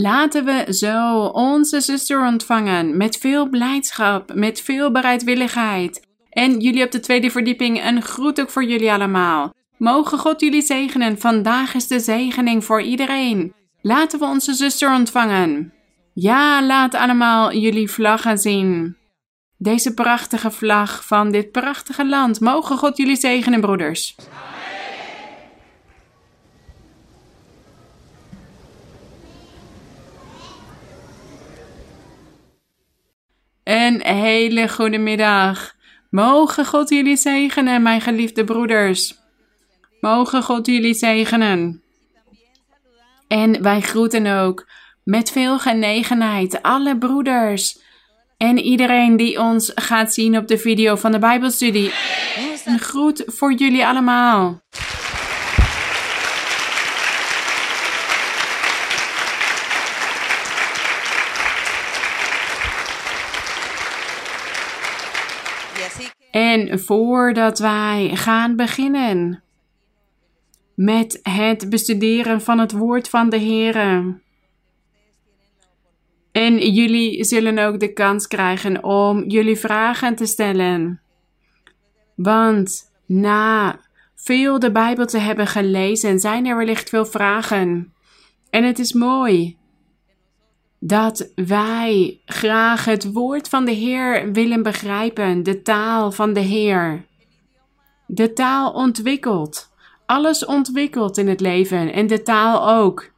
Laten we zo onze zuster ontvangen met veel blijdschap, met veel bereidwilligheid. En jullie op de tweede verdieping, een groet ook voor jullie allemaal. Mogen God jullie zegenen. Vandaag is de zegening voor iedereen. Laten we onze zuster ontvangen. Ja, laat allemaal jullie vlaggen zien. Deze prachtige vlag van dit prachtige land. Mogen God jullie zegenen, broeders. Een hele goede middag. Mogen God jullie zegenen, mijn geliefde broeders. Mogen God jullie zegenen. En wij groeten ook met veel genegenheid alle broeders en iedereen die ons gaat zien op de video van de Bijbelstudie. Een groet voor jullie allemaal. En voordat wij gaan beginnen met het bestuderen van het woord van de Heer. En jullie zullen ook de kans krijgen om jullie vragen te stellen. Want na veel de Bijbel te hebben gelezen, zijn er wellicht veel vragen. En het is mooi dat wij graag het woord van de Heer willen begrijpen, de taal van de Heer. De taal ontwikkelt. Alles ontwikkelt in het leven en de taal ook.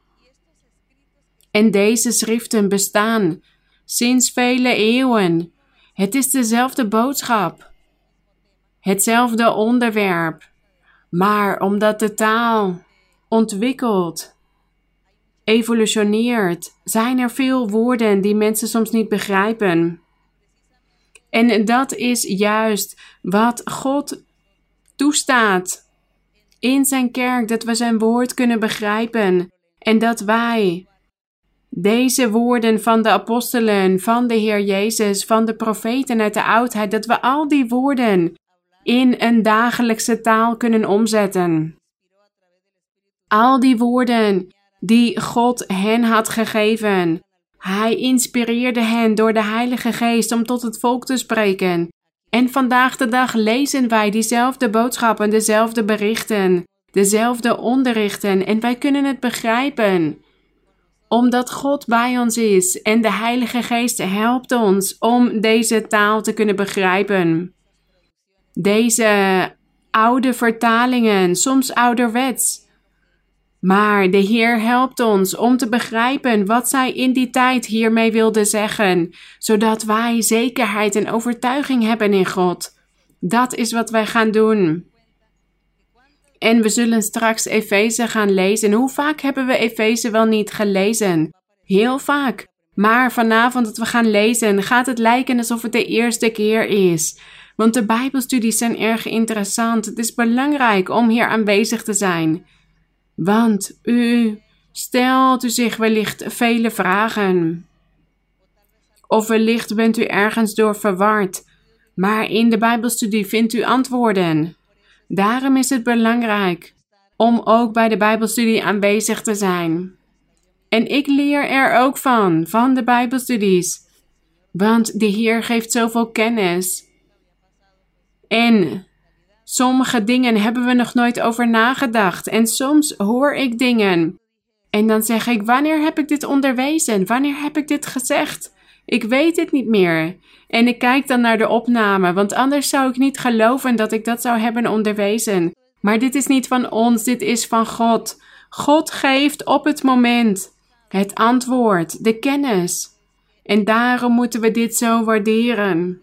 En deze schriften bestaan sinds vele eeuwen. Het is dezelfde boodschap, hetzelfde onderwerp. Maar omdat de taal ontwikkelt, evolutioneert, zijn er veel woorden die mensen soms niet begrijpen. En dat is juist wat God toestaat in zijn kerk, dat we zijn woord kunnen begrijpen en dat wij deze woorden van de apostelen, van de Heer Jezus, van de profeten uit de oudheid, dat we al die woorden in een dagelijkse taal kunnen omzetten. Al die woorden die God hen had gegeven. Hij inspireerde hen door de Heilige Geest om tot het volk te spreken. En vandaag de dag lezen wij diezelfde boodschappen, dezelfde berichten, dezelfde onderrichten en wij kunnen het begrijpen. Omdat God bij ons is en de Heilige Geest helpt ons om deze taal te kunnen begrijpen. Deze oude vertalingen, soms ouderwets, maar de Heer helpt ons om te begrijpen wat zij in die tijd hiermee wilde zeggen, zodat wij zekerheid en overtuiging hebben in God. Dat is wat wij gaan doen. En we zullen straks Efeze gaan lezen. Hoe vaak hebben we Efeze wel niet gelezen? Heel vaak. Maar vanavond dat we gaan lezen, gaat het lijken alsof het de eerste keer is. Want de Bijbelstudies zijn erg interessant. Het is belangrijk om hier aanwezig te zijn. Want u stelt u zich wellicht vele vragen. Of wellicht bent u ergens door verward, maar in de Bijbelstudie vindt u antwoorden. Daarom is het belangrijk om ook bij de Bijbelstudie aanwezig te zijn. En ik leer er ook van, van de Bijbelstudies. Want de Heer geeft zoveel kennis. En Sommige dingen hebben we nog nooit over nagedacht en soms hoor ik dingen. En dan zeg ik: Wanneer heb ik dit onderwezen? Wanneer heb ik dit gezegd? Ik weet het niet meer. En ik kijk dan naar de opname, want anders zou ik niet geloven dat ik dat zou hebben onderwezen. Maar dit is niet van ons, dit is van God. God geeft op het moment het antwoord, de kennis. En daarom moeten we dit zo waarderen.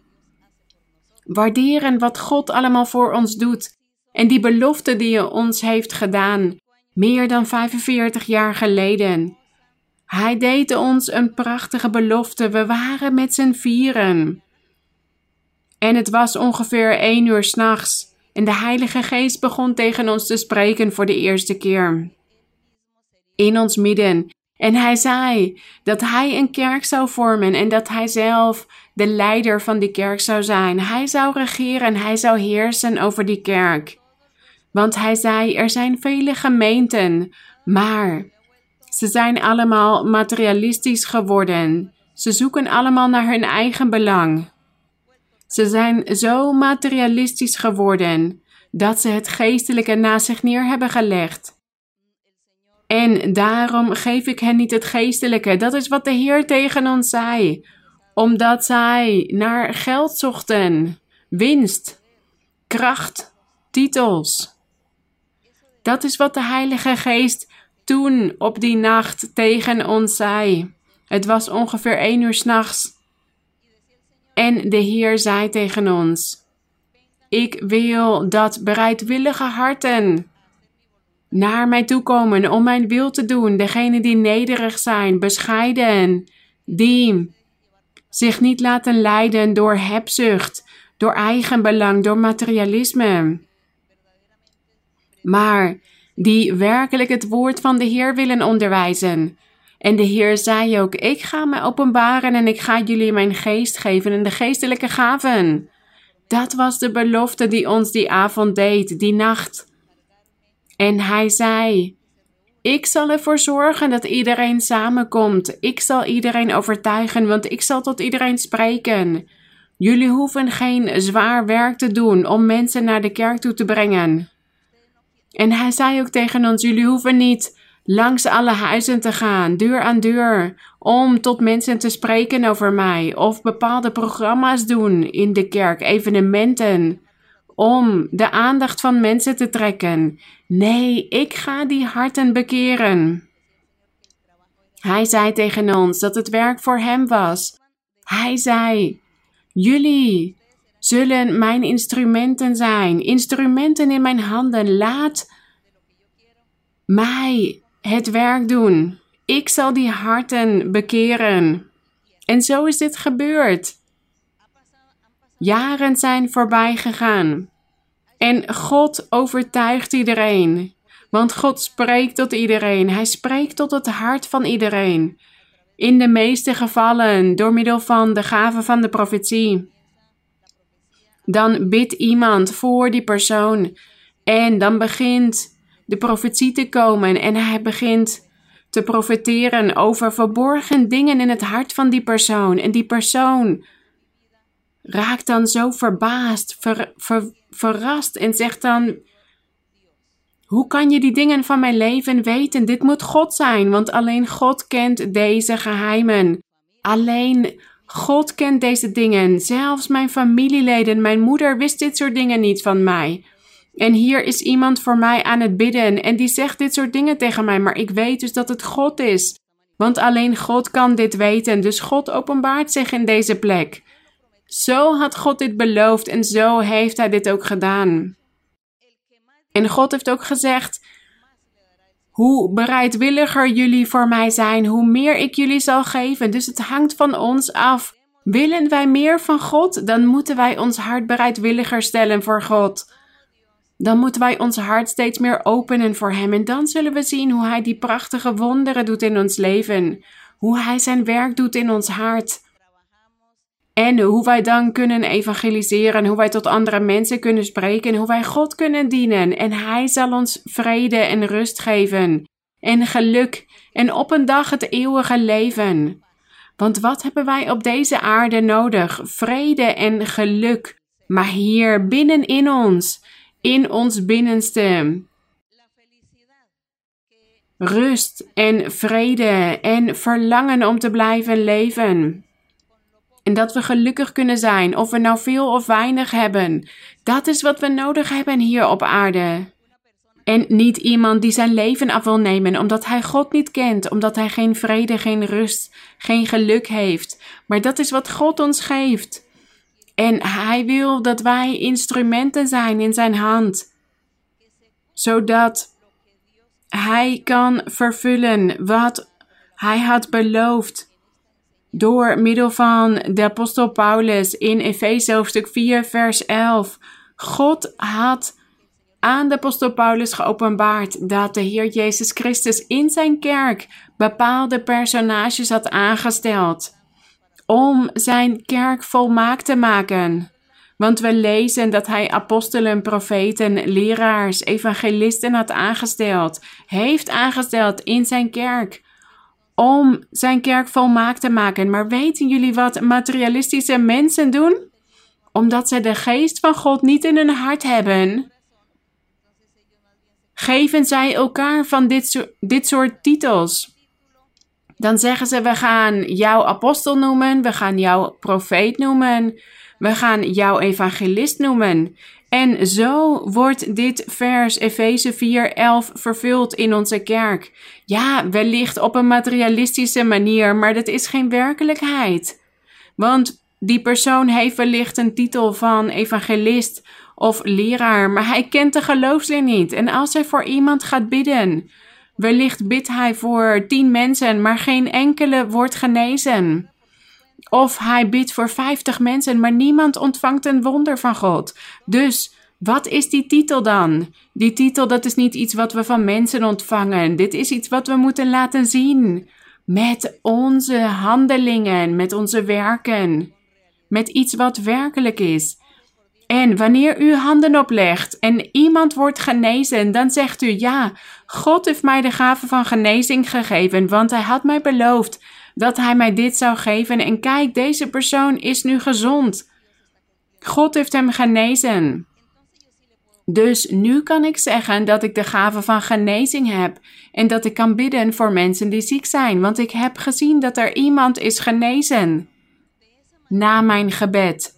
Waarderen wat God allemaal voor ons doet en die belofte die hij ons heeft gedaan, meer dan 45 jaar geleden. Hij deed ons een prachtige belofte. We waren met z'n vieren. En het was ongeveer één uur s'nachts. En de Heilige Geest begon tegen ons te spreken voor de eerste keer. In ons midden. En hij zei dat hij een kerk zou vormen en dat hij zelf de leider van die kerk zou zijn. Hij zou regeren en hij zou heersen over die kerk. Want hij zei: Er zijn vele gemeenten, maar Ze zijn allemaal materialistisch geworden. Ze zoeken allemaal naar hun eigen belang. Ze zijn zo materialistisch geworden dat ze het geestelijke naast zich neer hebben gelegd. En daarom geef ik hen niet het geestelijke. Dat is wat de Heer tegen ons zei. Omdat zij naar geld zochten, winst, kracht, titels. Dat is wat de Heilige Geest toen op die nacht tegen ons zei. Het was ongeveer één uur s'nachts. En de Heer zei tegen ons: Ik wil dat bereidwillige harten naar mij toe komen om mijn wil te doen. Degenen die nederig zijn, bescheiden, die zich niet laten leiden door hebzucht, door eigenbelang, door materialisme. Maar die werkelijk het woord van de Heer willen onderwijzen. En de Heer zei ook: Ik ga me openbaren en ik ga jullie mijn geest geven en de geestelijke gaven. Dat was de belofte die ons die avond deed, die nacht. En hij zei: Ik zal ervoor zorgen dat iedereen samenkomt. Ik zal iedereen overtuigen, want ik zal tot iedereen spreken. Jullie hoeven geen zwaar werk te doen om mensen naar de kerk toe te brengen. En hij zei ook tegen ons: Jullie hoeven niet langs alle huizen te gaan, deur aan deur, om tot mensen te spreken over mij, of bepaalde programma's doen in de kerk, evenementen, om de aandacht van mensen te trekken. Nee, ik ga die harten bekeren. Hij zei tegen ons dat het werk voor hem was. Hij zei: Jullie zullen mijn instrumenten zijn, instrumenten in mijn handen. Laat mij het werk doen. Ik zal die harten bekeren. En zo is dit gebeurd. Jaren zijn voorbij gegaan. En God overtuigt iedereen. Want God spreekt tot iedereen. Hij spreekt tot het hart van iedereen. In de meeste gevallen door middel van de gave van de profetie. Dan bidt iemand voor die persoon. En dan begint de profetie te komen en hij begint te profeteren over verborgen dingen in het hart van die persoon. En die persoon raakt dan zo verbaasd, verrast en zegt dan: Hoe kan je die dingen van mijn leven weten? Dit moet God zijn, want alleen God kent deze geheimen. Alleen God kent deze dingen. Zelfs mijn familieleden, mijn moeder wist dit soort dingen niet van mij. En hier is iemand voor mij aan het bidden en die zegt dit soort dingen tegen mij, maar ik weet dus dat het God is. Want alleen God kan dit weten, dus God openbaart zich in deze plek. Zo had God dit beloofd en zo heeft Hij dit ook gedaan. En God heeft ook gezegd: Hoe bereidwilliger jullie voor mij zijn, hoe meer ik jullie zal geven. Dus het hangt van ons af. Willen wij meer van God, dan moeten wij ons hart bereidwilliger stellen voor God dan moeten wij ons hart steeds meer openen voor Hem. En dan zullen we zien hoe Hij die prachtige wonderen doet in ons leven. Hoe Hij zijn werk doet in ons hart. En hoe wij dan kunnen evangeliseren, hoe wij tot andere mensen kunnen spreken, hoe wij God kunnen dienen. En Hij zal ons vrede en rust geven. En geluk. En op een dag het eeuwige leven. Want wat hebben wij op deze aarde nodig? Vrede en geluk. Maar hier binnenin ons in ons binnenste. Rust en vrede en verlangen om te blijven leven. En dat we gelukkig kunnen zijn, of we nou veel of weinig hebben. Dat is wat we nodig hebben hier op aarde. En niet iemand die zijn leven af wil nemen omdat hij God niet kent, omdat hij geen vrede, geen rust, geen geluk heeft. Maar dat is wat God ons geeft. En hij wil dat wij instrumenten zijn in zijn hand, zodat hij kan vervullen wat hij had beloofd door middel van de apostel Paulus in Efeze hoofdstuk 4 vers 11. God had aan de apostel Paulus geopenbaard dat de Heer Jezus Christus in zijn kerk bepaalde personages had aangesteld om zijn kerk volmaakt te maken. Want we lezen dat hij apostelen, profeten, leraars, evangelisten had aangesteld, heeft aangesteld in zijn kerk om zijn kerk volmaakt te maken. Maar weten jullie wat materialistische mensen doen? Omdat ze de geest van God niet in hun hart hebben, geven zij elkaar van dit, soort, dit soort titels. Dan zeggen ze: We gaan jou apostel noemen, we gaan jou profeet noemen, we gaan jou evangelist noemen. En zo wordt dit vers Efeze 4:11 vervuld in onze kerk. Ja, wellicht op een materialistische manier, maar dat is geen werkelijkheid. Want die persoon heeft wellicht een titel van evangelist of leraar, maar hij kent de geloofsleer niet. En als hij voor iemand gaat bidden, wellicht bidt hij voor tien mensen, maar geen enkele wordt genezen. Of hij bidt voor 50 mensen, maar niemand ontvangt een wonder van God. Dus wat is die titel dan? Die titel, dat is niet iets wat we van mensen ontvangen. Dit is iets wat we moeten laten zien. Met onze handelingen, met onze werken. Met iets wat werkelijk is. En wanneer u handen oplegt en iemand wordt genezen, dan zegt u: Ja, God heeft mij de gave van genezing gegeven, want Hij had mij beloofd dat Hij mij dit zou geven. En kijk, deze persoon is nu gezond. God heeft hem genezen. Dus nu kan ik zeggen dat ik de gave van genezing heb en dat ik kan bidden voor mensen die ziek zijn, want ik heb gezien dat er iemand is genezen. Na mijn gebed.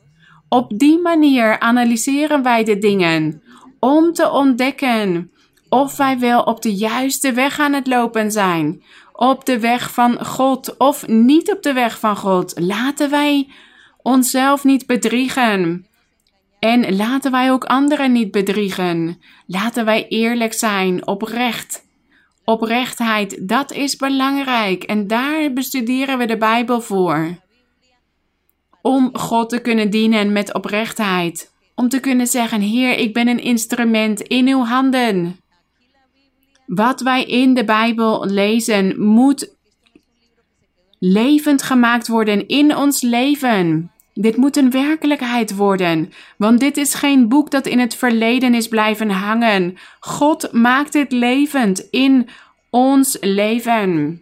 Op die manier analyseren wij de dingen om te ontdekken of wij wel op de juiste weg aan het lopen zijn. Op de weg van God of niet op de weg van God. Laten wij onszelf niet bedriegen. En laten wij ook anderen niet bedriegen. Laten wij eerlijk zijn, oprecht. Oprechtheid, dat is belangrijk en daar bestuderen we de Bijbel voor. Om God te kunnen dienen met oprechtheid. Om te kunnen zeggen: Heer, ik ben een instrument in uw handen. Wat wij in de Bijbel lezen moet levend gemaakt worden in ons leven. Dit moet een werkelijkheid worden, want dit is geen boek dat in het verleden is blijven hangen. God maakt dit levend in ons leven.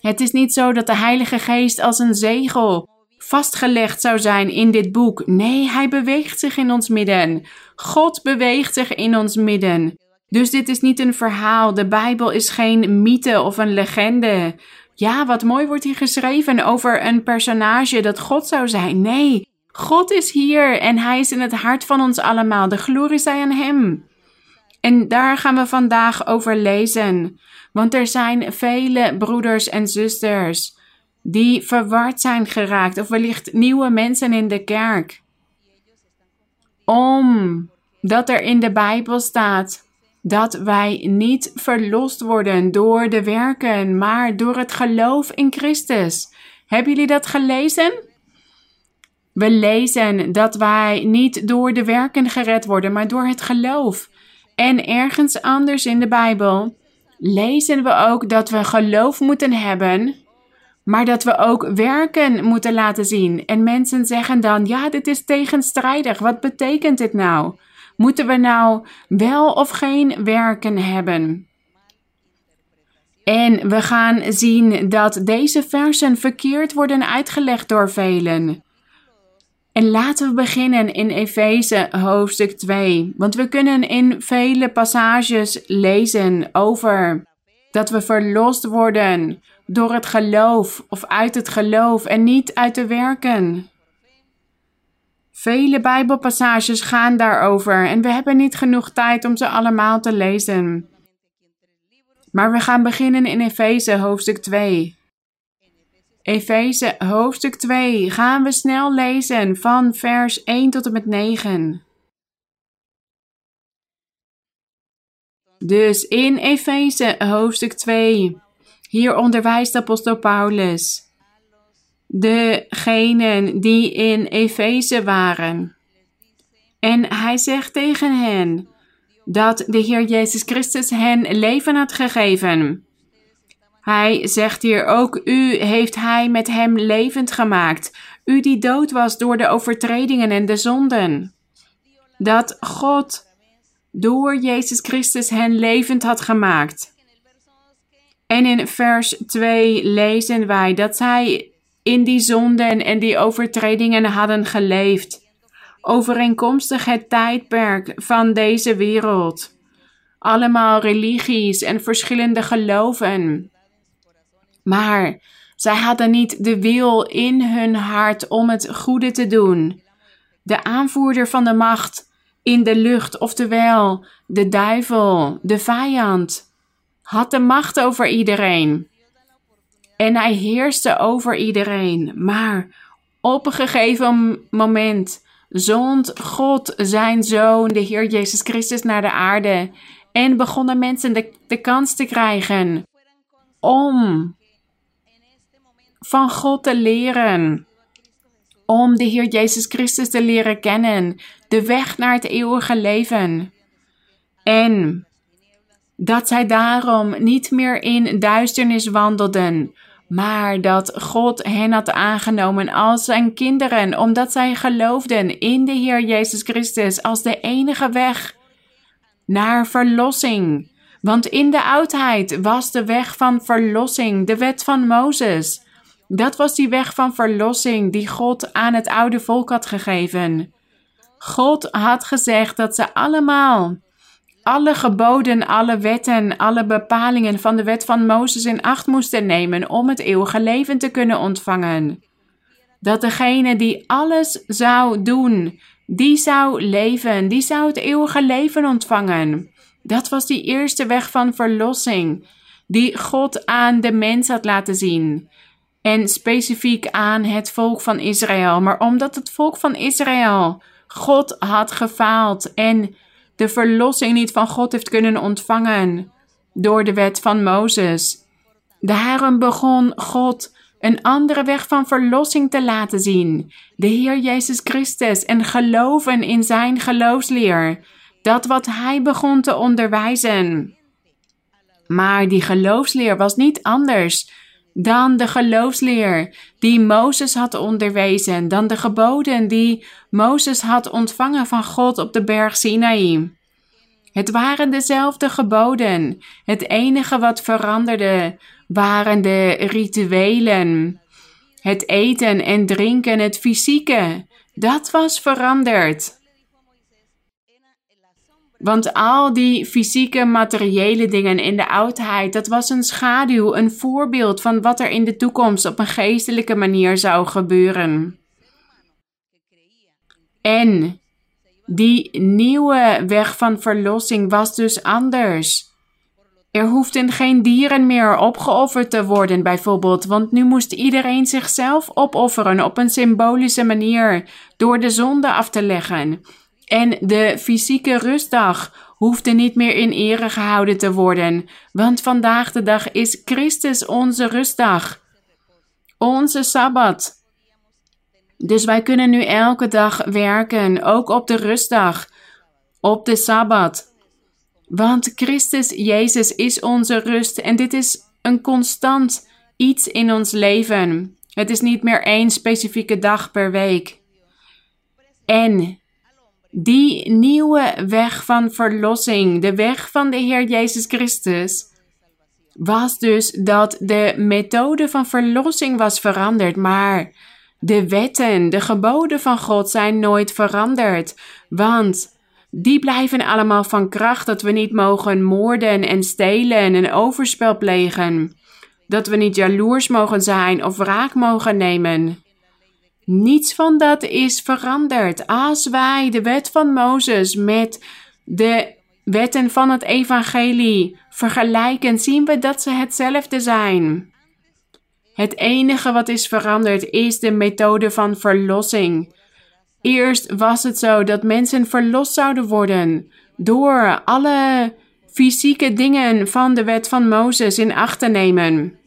Het is niet zo dat de Heilige Geest als een zegel vastgelegd zou zijn in dit boek. Nee, hij beweegt zich in ons midden. God beweegt zich in ons midden. Dus dit is niet een verhaal. De Bijbel is geen mythe of een legende. Ja, wat mooi wordt hier geschreven over een personage dat God zou zijn. Nee, God is hier en Hij is in het hart van ons allemaal. De glorie zij aan Hem. En daar gaan we vandaag over lezen. Want er zijn vele broeders en zusters die verward zijn geraakt, of wellicht nieuwe mensen in de kerk. Omdat er in de Bijbel staat dat wij niet verlost worden door de werken, maar door het geloof in Christus. Hebben jullie dat gelezen? We lezen dat wij niet door de werken gered worden, maar door het geloof. En ergens anders in de Bijbel lezen we ook dat we geloof moeten hebben, maar dat we ook werken moeten laten zien. En mensen zeggen dan: ja, dit is tegenstrijdig. Wat betekent dit nou? Moeten we nou wel of geen werken hebben? En we gaan zien dat deze versen verkeerd worden uitgelegd door velen. En laten we beginnen in Efeze hoofdstuk 2. Want we kunnen in vele passages lezen over dat we verlost worden door het geloof of uit het geloof en niet uit de werken. Vele Bijbelpassages gaan daarover en we hebben niet genoeg tijd om ze allemaal te lezen. Maar we gaan beginnen in Efeze hoofdstuk 2. Efeze hoofdstuk 2 gaan we snel lezen van vers 1 tot en met 9. Dus in Efeze hoofdstuk 2, hier onderwijst apostel Paulus degenen die in Efeze waren. En hij zegt tegen hen dat de Heer Jezus Christus hen leven had gegeven. Hij zegt hier ook: U heeft Hij met Hem levend gemaakt. U die dood was door de overtredingen en de zonden. Dat God door Jezus Christus hen levend had gemaakt. En in vers 2 lezen wij dat zij in die zonden en die overtredingen hadden geleefd, overeenkomstig het tijdperk van deze wereld. Allemaal religies en verschillende geloven. Maar zij hadden niet de wil in hun hart om het goede te doen. De aanvoerder van de macht in de lucht, oftewel de duivel, de vijand, had de macht over iedereen. En hij heerste over iedereen. Maar op een gegeven moment zond God zijn zoon, de Heer Jezus Christus, naar de aarde. En begonnen mensen de, de kans te krijgen om van God te leren. Om de Heer Jezus Christus te leren kennen. De weg naar het eeuwige leven. En dat zij daarom niet meer in duisternis wandelden, maar dat God hen had aangenomen als zijn kinderen, omdat zij geloofden in de Heer Jezus Christus als de enige weg naar verlossing. Want in de oudheid was de weg van verlossing, de wet van Mozes. Dat was die weg van verlossing die God aan het oude volk had gegeven. God had gezegd dat ze allemaal alle geboden, alle wetten, alle bepalingen van de wet van Mozes in acht moesten nemen om het eeuwige leven te kunnen ontvangen. Dat degene die alles zou doen, die zou leven, die zou het eeuwige leven ontvangen. Dat was die eerste weg van verlossing, die God aan de mens had laten zien. En specifiek aan het volk van Israël. Maar omdat het volk van Israël God had gefaald en de verlossing niet van God heeft kunnen ontvangen door de wet van Mozes. Daarom begon God een andere weg van verlossing te laten zien, de Heer Jezus Christus, en geloven in zijn geloofsleer, dat wat hij begon te onderwijzen. Maar die geloofsleer was niet anders dan de geloofsleer die Mozes had onderwezen, dan de geboden die Mozes had ontvangen van God op de berg Sinaï. Het waren dezelfde geboden. Het enige wat veranderde waren de rituelen. Het eten en drinken, het fysieke. Dat was veranderd. Want al die fysieke, materiële dingen in de oudheid, dat was een schaduw, een voorbeeld van wat er in de toekomst op een geestelijke manier zou gebeuren. En die nieuwe weg van verlossing was dus anders. Er hoefden geen dieren meer opgeofferd te worden, bijvoorbeeld, want nu moest iedereen zichzelf opofferen op een symbolische manier door de zonde af te leggen. En de fysieke rustdag hoefde niet meer in ere gehouden te worden, want vandaag de dag is Christus onze rustdag, onze sabbat. Dus wij kunnen nu elke dag werken, ook op de rustdag, op de sabbat. Want Christus Jezus is onze rust en dit is een constant iets in ons leven. Het is niet meer één specifieke dag per week. En die nieuwe weg van verlossing, de weg van de Heer Jezus Christus, was dus dat de methode van verlossing was veranderd, maar de wetten, de geboden van God zijn nooit veranderd, want die blijven allemaal van kracht dat we niet mogen moorden en stelen en overspel plegen. Dat we niet jaloers mogen zijn of wraak mogen nemen. Niets van dat is veranderd. Als wij de wet van Mozes met de wetten van het evangelie vergelijken, zien we dat ze hetzelfde zijn. Het enige wat is veranderd is de methode van verlossing. Eerst was het zo dat mensen verlost zouden worden door alle fysieke dingen van de wet van Mozes in acht te nemen.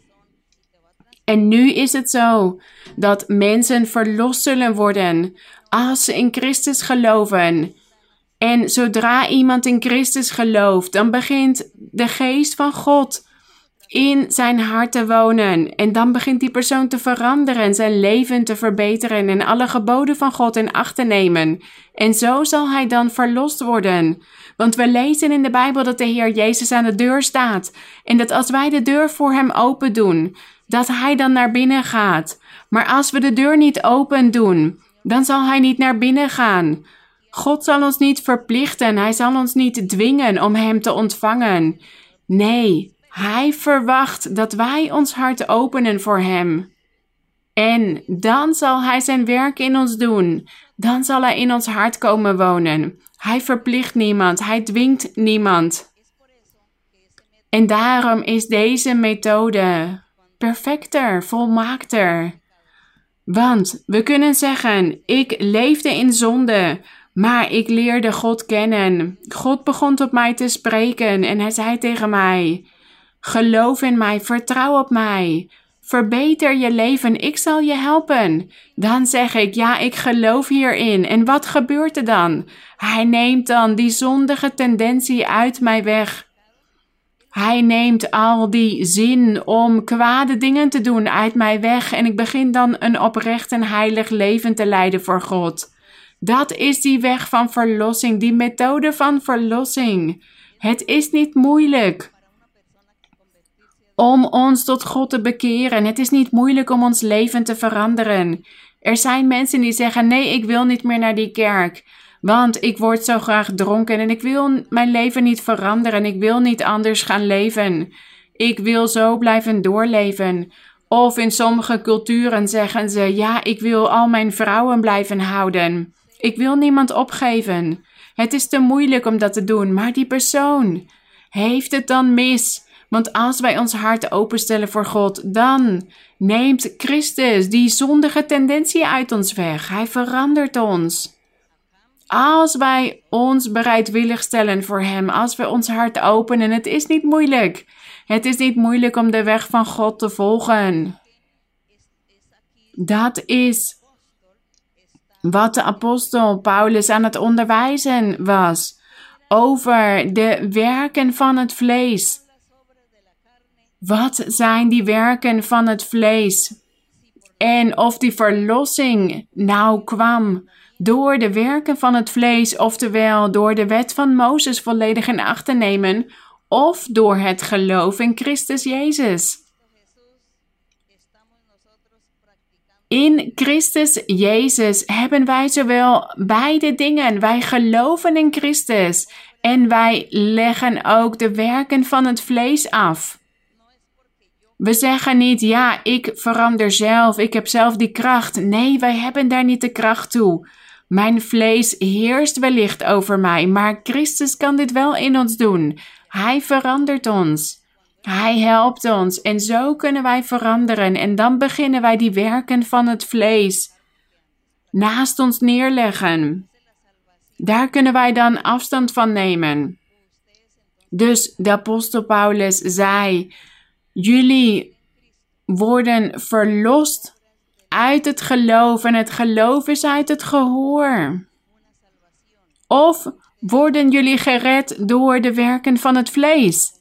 En nu is het zo dat mensen verlost zullen worden als ze in Christus geloven. En zodra iemand in Christus gelooft, dan begint de geest van God in zijn hart te wonen. En dan begint die persoon te veranderen, zijn leven te verbeteren en alle geboden van God in acht te nemen. En zo zal hij dan verlost worden. Want we lezen in de Bijbel dat de Heer Jezus aan de deur staat. En dat als wij de deur voor hem open doen, dat hij dan naar binnen gaat. Maar als we de deur niet open doen, dan zal hij niet naar binnen gaan. God zal ons niet verplichten, hij zal ons niet dwingen om hem te ontvangen. Nee, hij verwacht dat wij ons hart openen voor Hem. En dan zal Hij zijn werk in ons doen. Dan zal Hij in ons hart komen wonen. Hij verplicht niemand, Hij dwingt niemand. En daarom is deze methode perfecter, volmaakter. Want we kunnen zeggen: Ik leefde in zonde, maar ik leerde God kennen. God begon tot mij te spreken en Hij zei tegen mij: Geloof in mij, vertrouw op mij. Verbeter je leven, ik zal je helpen. Dan zeg ik, ja, ik geloof hierin. En wat gebeurt er dan? Hij neemt dan die zondige tendentie uit mij weg. Hij neemt al die zin om kwade dingen te doen uit mij weg en ik begin dan een oprecht en heilig leven te leiden voor God. Dat is die weg van verlossing, die methode van verlossing. Het is niet moeilijk om ons tot God te bekeren. Het is niet moeilijk om ons leven te veranderen. Er zijn mensen die zeggen: Nee, ik wil niet meer naar die kerk. Want ik word zo graag dronken en ik wil mijn leven niet veranderen. Ik wil niet anders gaan leven. Ik wil zo blijven doorleven. Of in sommige culturen zeggen ze: Ja, ik wil al mijn vrouwen blijven houden. Ik wil niemand opgeven. Het is te moeilijk om dat te doen, maar die persoon heeft het dan mis. Want als wij ons hart openstellen voor God, dan neemt Christus die zondige tendentie uit ons weg. Hij verandert ons. Als wij ons bereidwillig stellen voor Hem, als we ons hart openen, het is niet moeilijk. Het is niet moeilijk om de weg van God te volgen. Dat is wat de apostel Paulus aan het onderwijzen was over de werken van het vlees. Wat zijn die werken van het vlees? En of die verlossing nou kwam door de werken van het vlees, oftewel door de wet van Mozes volledig in acht te nemen, of door het geloof in Christus Jezus. In Christus Jezus hebben wij zowel beide dingen. Wij geloven in Christus en wij leggen ook de werken van het vlees af. We zeggen niet, ja, ik verander zelf, ik heb zelf die kracht. Nee, wij hebben daar niet de kracht toe. Mijn vlees heerst wellicht over mij, maar Christus kan dit wel in ons doen. Hij verandert ons. Hij helpt ons en zo kunnen wij veranderen en dan beginnen wij die werken van het vlees naast ons neerleggen. Daar kunnen wij dan afstand van nemen. Dus de apostel Paulus zei: Jullie worden verlost uit het geloof en het geloof is uit het gehoor. Of worden jullie gered door de werken van het vlees?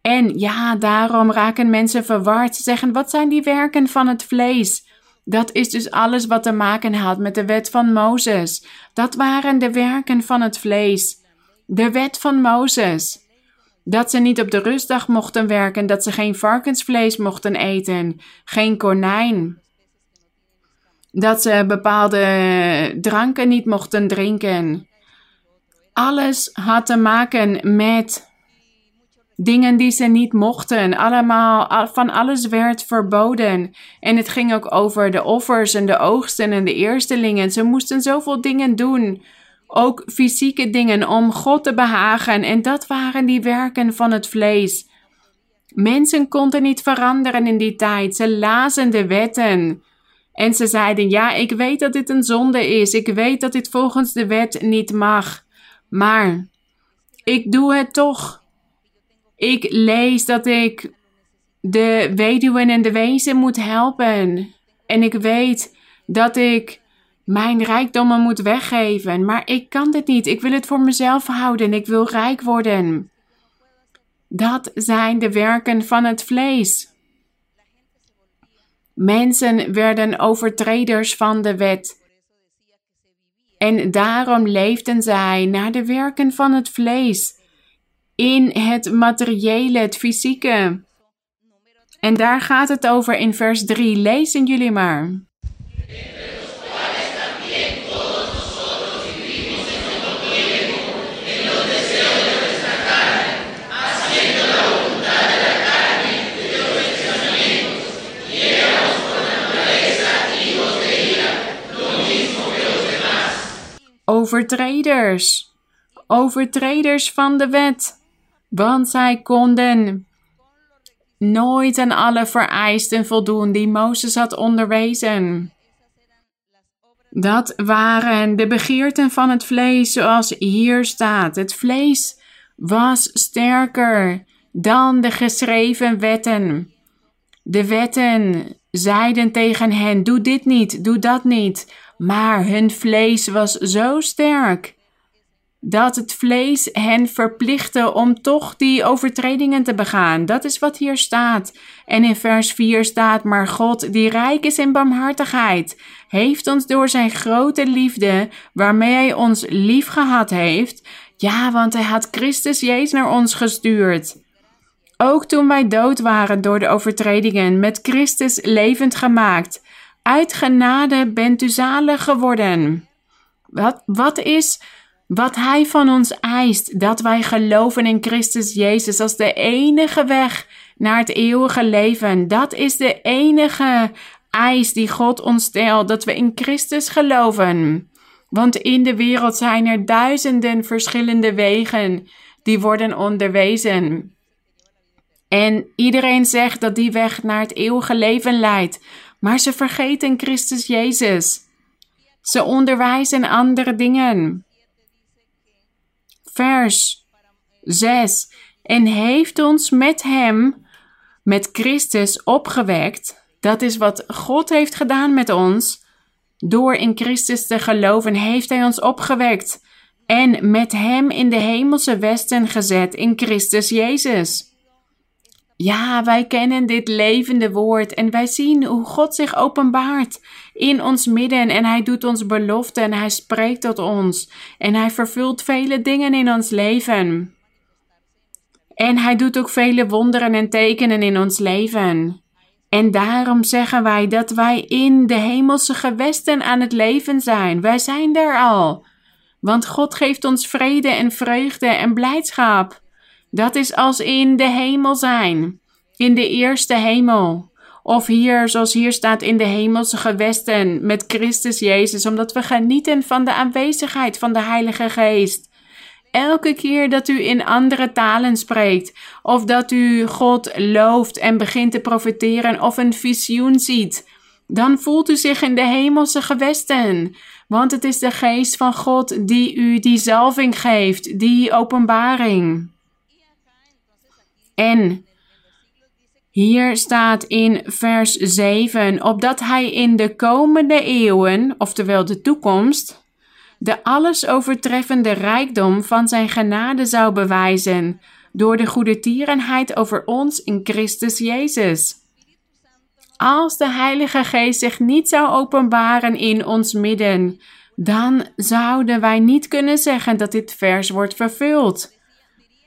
En ja, daarom raken mensen verward. Ze zeggen: wat zijn die werken van het vlees? Dat is dus alles wat te maken had met de wet van Mozes. Dat waren de werken van het vlees. De wet van Mozes. Dat ze niet op de rustdag mochten werken, dat ze geen varkensvlees mochten eten, geen konijn. Dat ze bepaalde dranken niet mochten drinken. Alles had te maken met dingen die ze niet mochten. Allemaal, van alles werd verboden. En het ging ook over de offers en de oogsten en de eerstelingen. Ze moesten zoveel dingen doen ook fysieke dingen om God te behagen en dat waren die werken van het vlees. Mensen konden niet veranderen in die tijd. Ze lazen de wetten. En ze zeiden: Ja, ik weet dat dit een zonde is. Ik weet dat dit volgens de wet niet mag. Maar ik doe het toch. Ik lees dat ik de weduwen en de wezen moet helpen. En ik weet dat ik mijn rijkdommen moet weggeven. Maar ik kan dit niet. Ik wil het voor mezelf houden. Ik wil rijk worden. Dat zijn de werken van het vlees. Mensen werden overtreders van de wet. En daarom leefden zij naar de werken van het vlees, in het materiële, het fysieke. En daar gaat het over in vers 3. Lezen jullie maar. Overtreders, overtreders van de wet, want zij konden nooit aan alle vereisten voldoen die Mozes had onderwezen. Dat waren de begeerten van het vlees, zoals hier staat. Het vlees was sterker dan de geschreven wetten. De wetten zeiden tegen hen: Doe dit niet, doe dat niet. Maar hun vlees was zo sterk dat het vlees hen verplichtte om toch die overtredingen te begaan. Dat is wat hier staat. En in vers 4 staat: Maar God, die rijk is in barmhartigheid, heeft ons door zijn grote liefde, waarmee hij ons lief gehad heeft, ja, want hij had Christus Jezus naar ons gestuurd. Ook toen wij dood waren door de overtredingen, met Christus levend gemaakt. Uit genade bent u zalig geworden. Wat, wat is wat Hij van ons eist? Dat wij geloven in Christus Jezus als de enige weg naar het eeuwige leven. Dat is de enige eis die God ons stelt, dat we in Christus geloven. Want in de wereld zijn er duizenden verschillende wegen die worden onderwezen. En iedereen zegt dat die weg naar het eeuwige leven leidt. Maar ze vergeten Christus Jezus. Ze onderwijzen andere dingen. Vers 6. En heeft ons met Hem, met Christus, opgewekt. Dat is wat God heeft gedaan met ons. Door in Christus te geloven, heeft Hij ons opgewekt. En met Hem in de hemelse westen gezet in Christus Jezus ja, wij kennen dit levende woord en wij zien hoe God zich openbaart in ons midden en hij doet ons beloften en hij spreekt tot ons en hij vervult vele dingen in ons leven. En hij doet ook vele wonderen en tekenen in ons leven. En daarom zeggen wij dat wij in de hemelse gewesten aan het leven zijn. Wij zijn daar al. Want God geeft ons vrede en vreugde en blijdschap. Dat is als in de hemel zijn, in de eerste hemel. Of hier, zoals hier staat, in de hemelse gewesten met Christus Jezus, omdat we genieten van de aanwezigheid van de Heilige Geest. Elke keer dat u in andere talen spreekt, of dat u God looft en begint te profiteren of een visioen ziet, dan voelt u zich in de hemelse gewesten. Want het is de geest van God die u die zalving geeft, die openbaring. En hier staat in vers 7: opdat hij in de komende eeuwen, oftewel de toekomst, de alles overtreffende rijkdom van zijn genade zou bewijzen door de goede tierenheid over ons in Christus Jezus. Als de Heilige Geest zich niet zou openbaren in ons midden, dan zouden wij niet kunnen zeggen dat dit vers wordt vervuld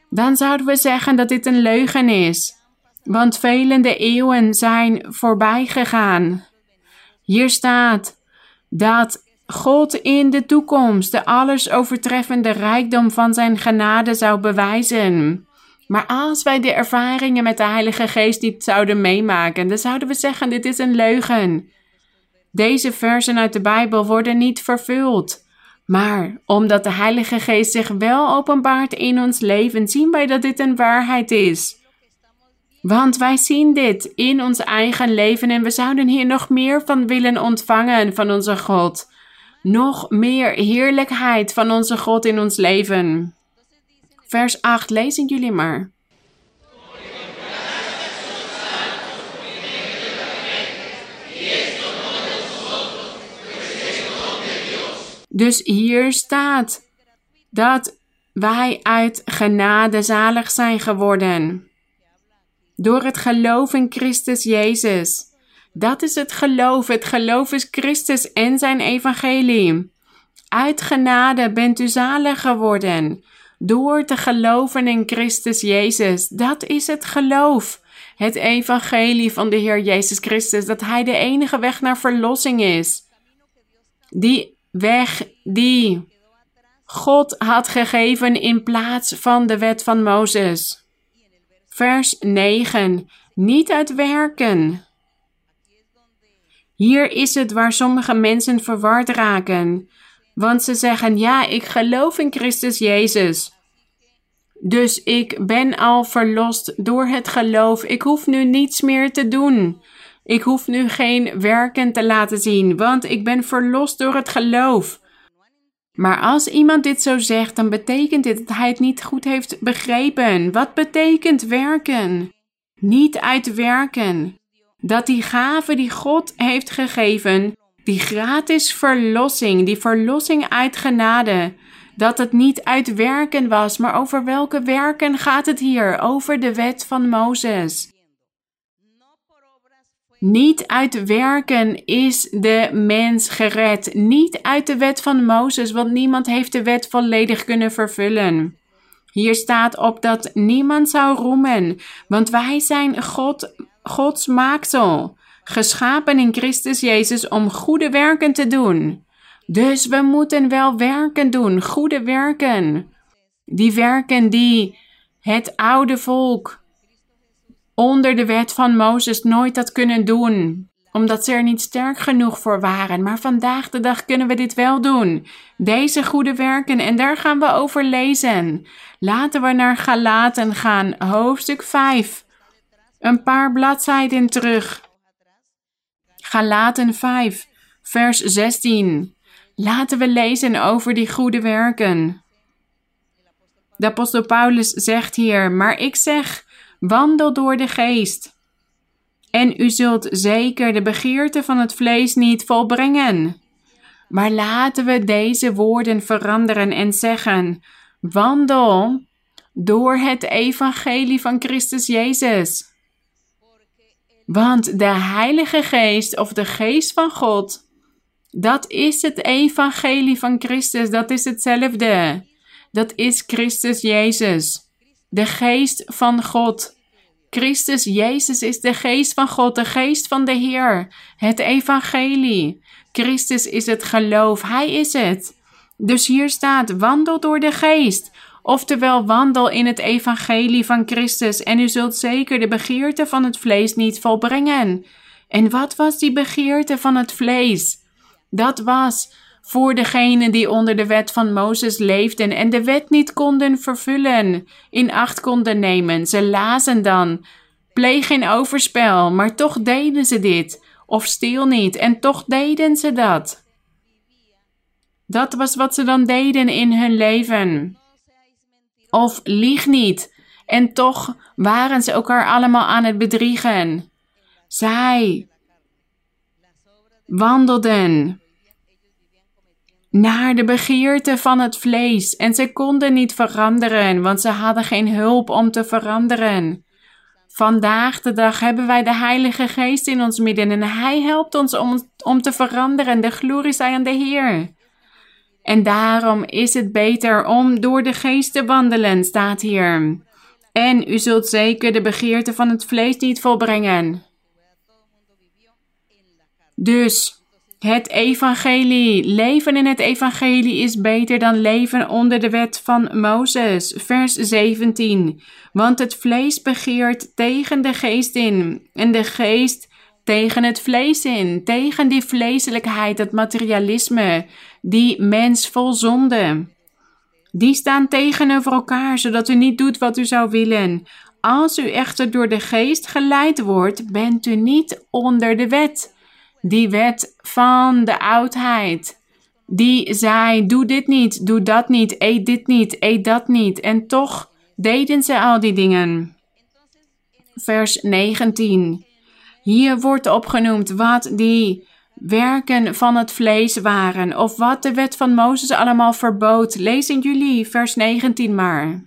dan zouden we zeggen dat dit een leugen is. Want velende eeuwen zijn voorbij gegaan. Hier staat dat God in de toekomst de alles overtreffende rijkdom van zijn genade zou bewijzen. Maar als wij de ervaringen met de Heilige Geest niet zouden meemaken, dan zouden we zeggen: dit is een leugen. Deze versen uit de Bijbel worden niet vervuld. Maar omdat de Heilige Geest zich wel openbaart in ons leven, zien wij dat dit een waarheid is. Want wij zien dit in ons eigen leven en we zouden hier nog meer van willen ontvangen van onze God. Nog meer heerlijkheid van onze God in ons leven. Vers 8, lezen jullie maar. Dus hier staat dat wij uit genade zalig zijn geworden. Door het geloof in Christus Jezus. Dat is het geloof. Het geloof is Christus en zijn evangelie. Uit genade bent u zalig geworden. Door te geloven in Christus Jezus. Dat is het geloof. Het evangelie van de Heer Jezus Christus. Dat Hij de enige weg naar verlossing is. Die weg die God had gegeven in plaats van de wet van Mozes. Vers 9. Niet uit werken. Hier is het waar sommige mensen verward raken. Want ze zeggen: Ja, ik geloof in Christus Jezus. Dus ik ben al verlost door het geloof. Ik hoef nu niets meer te doen. Ik hoef nu geen werken te laten zien, want ik ben verlost door het geloof. Maar als iemand dit zo zegt, dan betekent dit dat hij het niet goed heeft begrepen. Wat betekent werken? Niet uit werken. Dat die gave die God heeft gegeven, die gratis verlossing, die verlossing uit genade, dat het niet uit werken was, maar over welke werken gaat het hier? Over de wet van Mozes. Niet uit werken is de mens gered. Niet uit de wet van Mozes, want niemand heeft de wet volledig kunnen vervullen. Hier staat op dat niemand zou roemen, want wij zijn God, Gods maaksel, geschapen in Christus Jezus om goede werken te doen. Dus we moeten wel werken doen, goede werken. Die werken die het oude volk onder de wet van Mozes nooit had kunnen doen, omdat ze er niet sterk genoeg voor waren. Maar vandaag de dag kunnen we dit wel doen. Deze goede werken, en daar gaan we over lezen. Laten we naar Galaten gaan, hoofdstuk 5. Een paar bladzijden terug. Galaten 5, vers 16. Laten we lezen over die goede werken. De apostel Paulus zegt hier: Maar ik zeg Wandel door de geest. En u zult zeker de begeerte van het vlees niet volbrengen. Maar laten we deze woorden veranderen en zeggen: Wandel door het evangelie van Christus Jezus. Want de Heilige Geest of de Geest van God, dat is het evangelie van Christus, dat is hetzelfde. Dat is Christus Jezus de geest van God. Christus Jezus is de geest van God, de geest van de Heer, het evangelie. Christus is het geloof, Hij is het. Dus hier staat: wandel door de geest. Oftewel, wandel in het evangelie van Christus en u zult zeker de begeerte van het vlees niet volbrengen. En wat was die begeerte van het vlees? Dat was voor degenen die onder de wet van Mozes leefden en de wet niet konden vervullen, in acht konden nemen. Ze lazen dan, pleeg geen overspel, maar toch deden ze dit, of stil niet, en toch deden ze dat. Dat was wat ze dan deden in hun leven. Of lieg niet, en toch waren ze elkaar allemaal aan het bedriegen. Zij wandelden naar de begeerte van het vlees en ze konden niet veranderen, want ze hadden geen hulp om te veranderen. Vandaag de dag hebben wij de Heilige Geest in ons midden en Hij helpt ons om, om te veranderen. De glorie zij aan de Heer. En daarom is het beter om door de Geest te wandelen, staat hier. En u zult zeker de begeerte van het vlees niet volbrengen. Dus het evangelie. Leven in het evangelie is beter dan leven onder de wet van Mozes. Vers 17. Want het vlees begeert tegen de geest in en de geest tegen het vlees in. Tegen die vleeselijkheid, het materialisme, die mens vol zonde. Die staan tegenover elkaar, zodat u niet doet wat u zou willen. Als u echter door de geest geleid wordt, bent u niet onder de wet die wet van de oudheid. Die zei: Doe dit niet, doe dat niet, eet dit niet, eet dat niet. En toch deden ze al die dingen. Vers 19. Hier wordt opgenoemd wat die werken van het vlees waren of wat de wet van Mozes allemaal verbood. Lees in jullie vers 19 maar.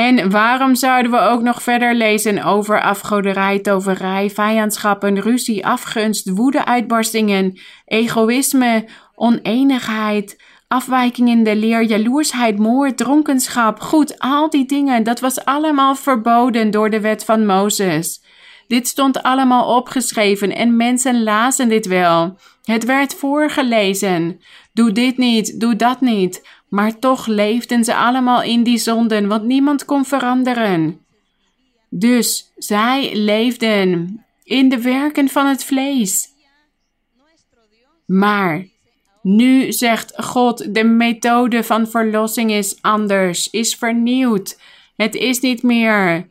En waarom zouden we ook nog verder lezen over afgoderij, toverij, vijandschappen, ruzie, afgunst, woede-uitbarstingen, egoïsme, oneenigheid, afwijking in de leer, jaloersheid, moord, dronkenschap. Goed, al die dingen, dat was allemaal verboden door de wet van Mozes. Dit stond allemaal opgeschreven en mensen lazen dit wel. Het werd voorgelezen. Doe dit niet, doe dat niet. Maar toch leefden ze allemaal in die zonden, want niemand kon veranderen. Dus zij leefden in de werken van het vlees. Maar nu zegt God, de methode van verlossing is anders, is vernieuwd. Het is niet meer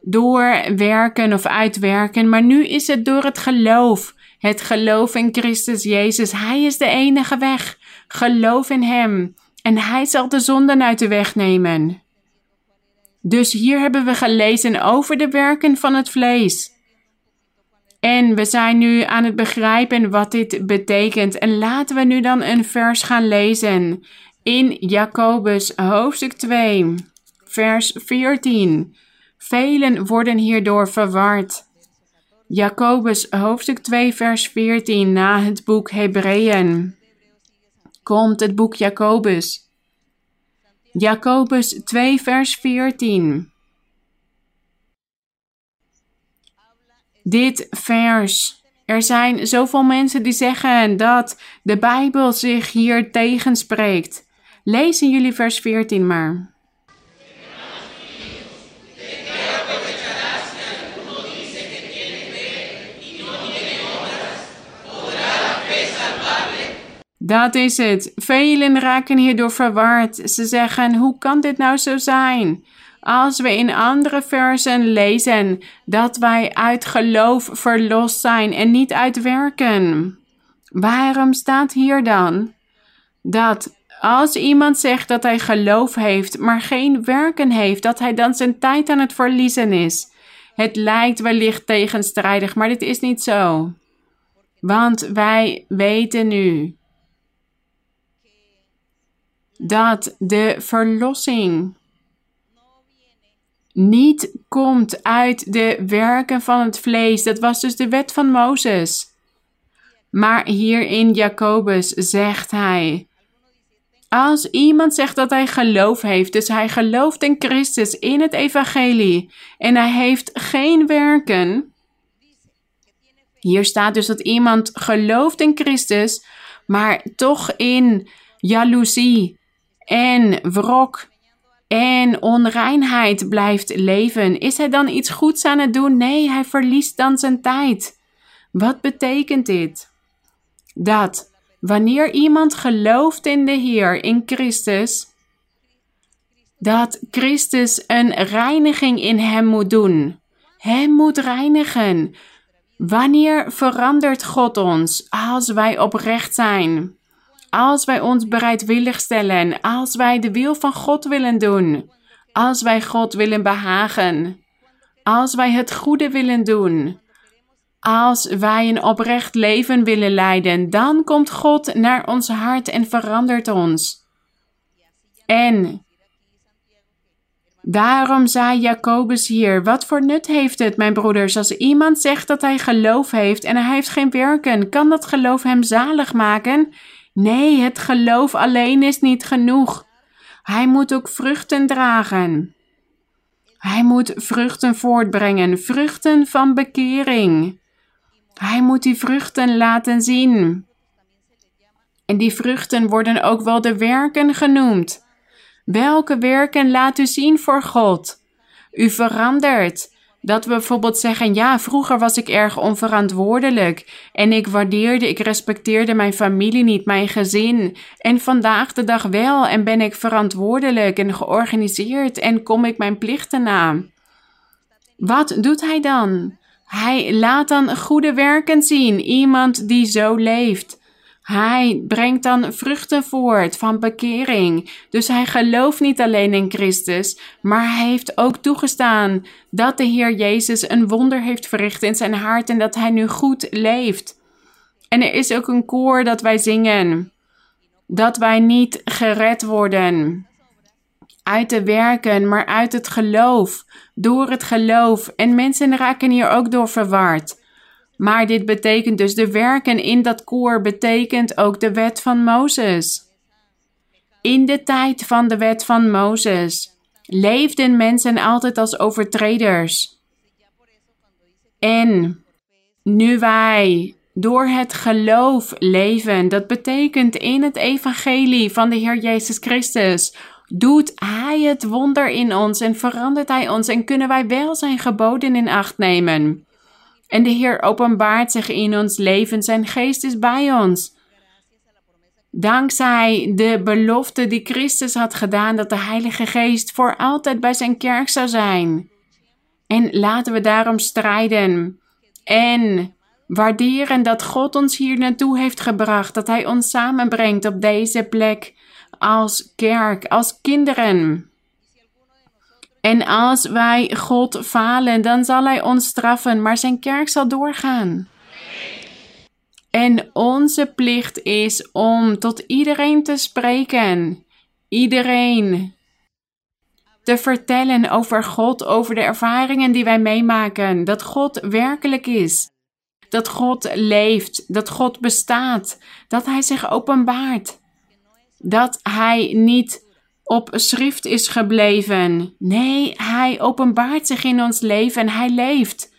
door werken of uitwerken, maar nu is het door het geloof. Het geloof in Christus Jezus. Hij is de enige weg. Geloof in Hem en Hij zal de zonden uit de weg nemen. Dus hier hebben we gelezen over de werken van het vlees. En we zijn nu aan het begrijpen wat dit betekent. En laten we nu dan een vers gaan lezen in Jacobus hoofdstuk 2, vers 14. Velen worden hierdoor verward. Jacobus hoofdstuk 2, vers 14 na het boek Hebreeën. Komt het boek Jacobus. Jacobus 2, vers 14. dit vers. Er zijn zoveel mensen die zeggen dat de Bijbel zich hier tegenspreekt. Lezen jullie vers 14 maar. Dat is het. Velen raken hierdoor verward. Ze zeggen: hoe kan dit nou zo zijn? als we in andere versen lezen dat wij uit geloof verlost zijn en niet uit werken. Waarom staat hier dan dat als iemand zegt dat hij geloof heeft, maar geen werken heeft, dat hij dan zijn tijd aan het verliezen is? Het lijkt wellicht tegenstrijdig, maar dit is niet zo. Want wij weten nu dat de verlossing niet komt uit de werken van het vlees. Dat was dus de wet van Mozes. Maar hier in Jacobus zegt hij: Als iemand zegt dat hij geloof heeft, dus hij gelooft in Christus, in het evangelie, en hij heeft geen werken. Hier staat dus dat iemand gelooft in Christus, maar toch in jaloezie en wrok en onreinheid blijft leven, is hij dan iets goeds aan het doen? Nee, hij verliest dan zijn tijd. Wat betekent dit? Dat wanneer iemand gelooft in de Heer, in Christus, dat Christus een reiniging in hem moet doen. Hem moet reinigen. Wanneer verandert God ons als wij oprecht zijn? Als wij ons bereidwillig stellen, als wij de wil van God willen doen, als wij God willen behagen, als wij het goede willen doen, als wij een oprecht leven willen leiden, dan komt God naar ons hart en verandert ons. En daarom zei Jacobus hier: Wat voor nut heeft het, mijn broeders, als iemand zegt dat hij geloof heeft en hij heeft geen werken? Kan dat geloof hem zalig maken? Nee, het geloof alleen is niet genoeg. Hij moet ook vruchten dragen. Hij moet vruchten voortbrengen, vruchten van bekering. Hij moet die vruchten laten zien. En die vruchten worden ook wel de werken genoemd. Welke werken laat u zien voor God? U verandert. Dat we bijvoorbeeld zeggen: ja, vroeger was ik erg onverantwoordelijk en ik waardeerde, ik respecteerde mijn familie niet, mijn gezin. En vandaag de dag wel en ben ik verantwoordelijk en georganiseerd en kom ik mijn plichten na. Wat doet hij dan? Hij laat dan goede werken zien, iemand die zo leeft. Hij brengt dan vruchten voort van bekering. Dus hij gelooft niet alleen in Christus, maar hij heeft ook toegestaan dat de Heer Jezus een wonder heeft verricht in zijn hart en dat hij nu goed leeft. En er is ook een koor dat wij zingen. Dat wij niet gered worden uit de werken, maar uit het geloof. Door het geloof. En mensen raken hier ook door verward. Maar dit betekent dus de werken in dat koor betekent ook de wet van Mozes. In de tijd van de wet van Mozes leefden mensen altijd als overtreders. En nu wij door het geloof leven, dat betekent in het evangelie van de Heer Jezus Christus, doet Hij het wonder in ons en verandert Hij ons en kunnen wij wel Zijn geboden in acht nemen. En de Heer openbaart zich in ons leven, Zijn geest is bij ons. Dankzij de belofte die Christus had gedaan dat de Heilige Geest voor altijd bij Zijn kerk zou zijn. En laten we daarom strijden en waarderen dat God ons hier naartoe heeft gebracht, dat Hij ons samenbrengt op deze plek als kerk, als kinderen. En als wij God falen, dan zal Hij ons straffen, maar Zijn kerk zal doorgaan. En onze plicht is om tot iedereen te spreken. Iedereen te vertellen over God, over de ervaringen die wij meemaken. Dat God werkelijk is. Dat God leeft. Dat God bestaat. Dat Hij zich openbaart dat hij niet op schrift is gebleven. Nee, hij openbaart zich in ons leven en hij leeft.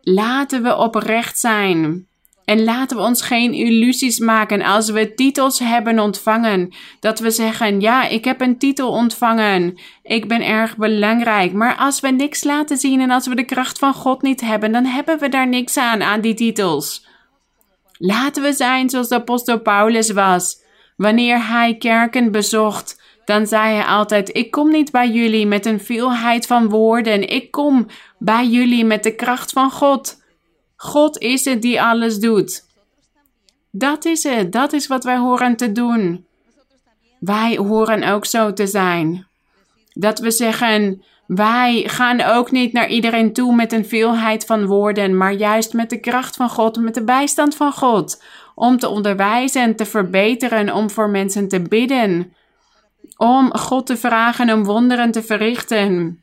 Laten we oprecht zijn. En laten we ons geen illusies maken als we titels hebben ontvangen. Dat we zeggen: Ja, ik heb een titel ontvangen. Ik ben erg belangrijk. Maar als we niks laten zien en als we de kracht van God niet hebben, dan hebben we daar niks aan, aan die titels. Laten we zijn zoals de apostel Paulus was. Wanneer hij kerken bezocht, dan zei hij altijd: Ik kom niet bij jullie met een veelheid van woorden. Ik kom bij jullie met de kracht van God. God is het die alles doet. Dat is het. Dat is wat wij horen te doen. Wij horen ook zo te zijn. Dat we zeggen: Wij gaan ook niet naar iedereen toe met een veelheid van woorden, maar juist met de kracht van God, met de bijstand van God om te onderwijzen en te verbeteren, om voor mensen te bidden, om God te vragen om wonderen te verrichten,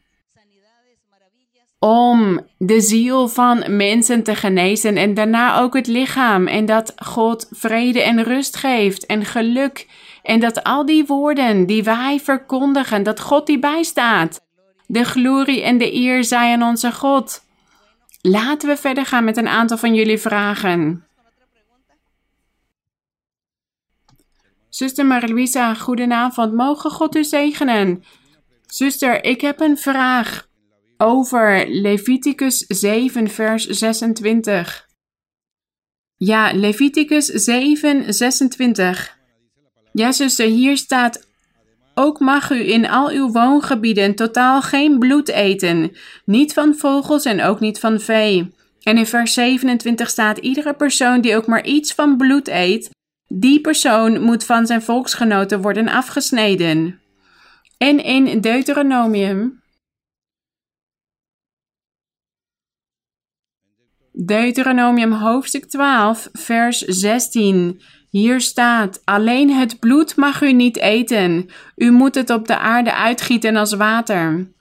om de ziel van mensen te genezen en daarna ook het lichaam en dat God vrede en rust geeft en geluk en dat al die woorden die wij verkondigen, dat God die bijstaat. De glorie en de eer zij aan onze God. Laten we verder gaan met een aantal van jullie vragen. Zuster Marie-Louisa, goedenavond. Mogen God u zegenen? Zuster, ik heb een vraag over Leviticus 7, vers 26. Ja, Leviticus 7, 26. Ja, zuster, hier staat: Ook mag u in al uw woongebieden totaal geen bloed eten, niet van vogels en ook niet van vee. En in vers 27 staat: Iedere persoon die ook maar iets van bloed eet, die persoon moet van zijn volksgenoten worden afgesneden. En in Deuteronomium. Deuteronomium hoofdstuk 12, vers 16. Hier staat: Alleen het bloed mag u niet eten. U moet het op de aarde uitgieten als water.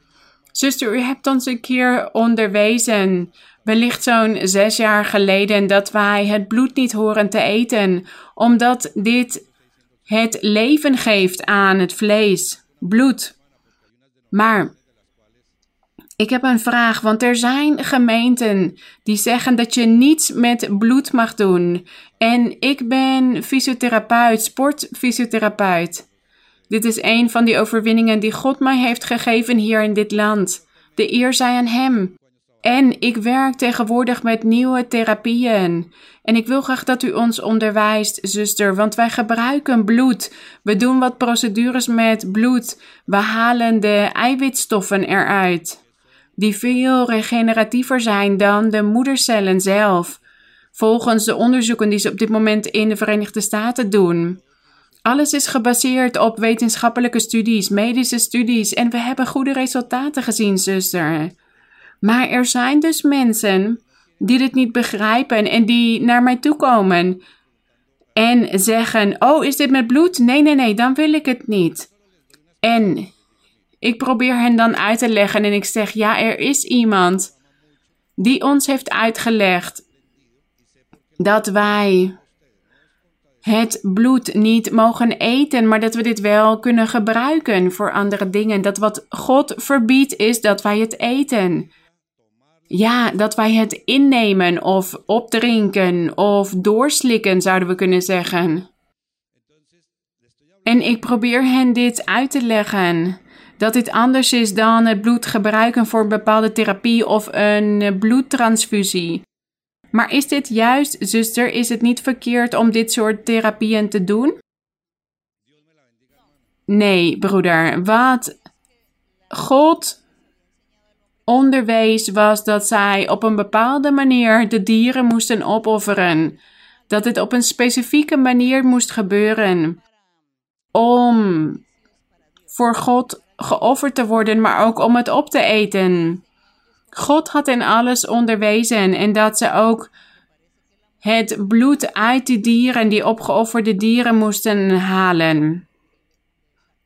Zuster, u hebt ons een keer onderwezen wellicht zo'n zes jaar geleden dat wij het bloed niet horen te eten, omdat dit het leven geeft aan het vlees, bloed. Maar ik heb een vraag, want er zijn gemeenten die zeggen dat je niets met bloed mag doen. En ik ben fysiotherapeut, sportfysiotherapeut. Dit is een van die overwinningen die God mij heeft gegeven hier in dit land. De eer zij aan Hem. En ik werk tegenwoordig met nieuwe therapieën. En ik wil graag dat u ons onderwijst, zuster, want wij gebruiken bloed. We doen wat procedures met bloed. We halen de eiwitstoffen eruit, die veel regeneratiever zijn dan de moedercellen zelf. volgens de onderzoeken die ze op dit moment in de Verenigde Staten doen. Alles is gebaseerd op wetenschappelijke studies, medische studies en we hebben goede resultaten gezien, zuster. Maar er zijn dus mensen die dit niet begrijpen en die naar mij toe komen en zeggen: Oh, is dit met bloed? Nee, nee, nee, dan wil ik het niet. En ik probeer hen dan uit te leggen en ik zeg: Ja, er is iemand die ons heeft uitgelegd dat wij het bloed niet mogen eten, maar dat we dit wel kunnen gebruiken voor andere dingen. Dat wat God verbiedt is dat wij het eten. Ja, dat wij het innemen of opdrinken of doorslikken, zouden we kunnen zeggen. En ik probeer hen dit uit te leggen. Dat dit anders is dan het bloed gebruiken voor een bepaalde therapie of een bloedtransfusie. Maar is dit juist, zuster, is het niet verkeerd om dit soort therapieën te doen? Nee, broeder. Wat God onderwees was dat zij op een bepaalde manier de dieren moesten opofferen. Dat het op een specifieke manier moest gebeuren. Om voor God geofferd te worden, maar ook om het op te eten. God had hen alles onderwezen en dat ze ook het bloed uit de dieren, die opgeofferde dieren, moesten halen.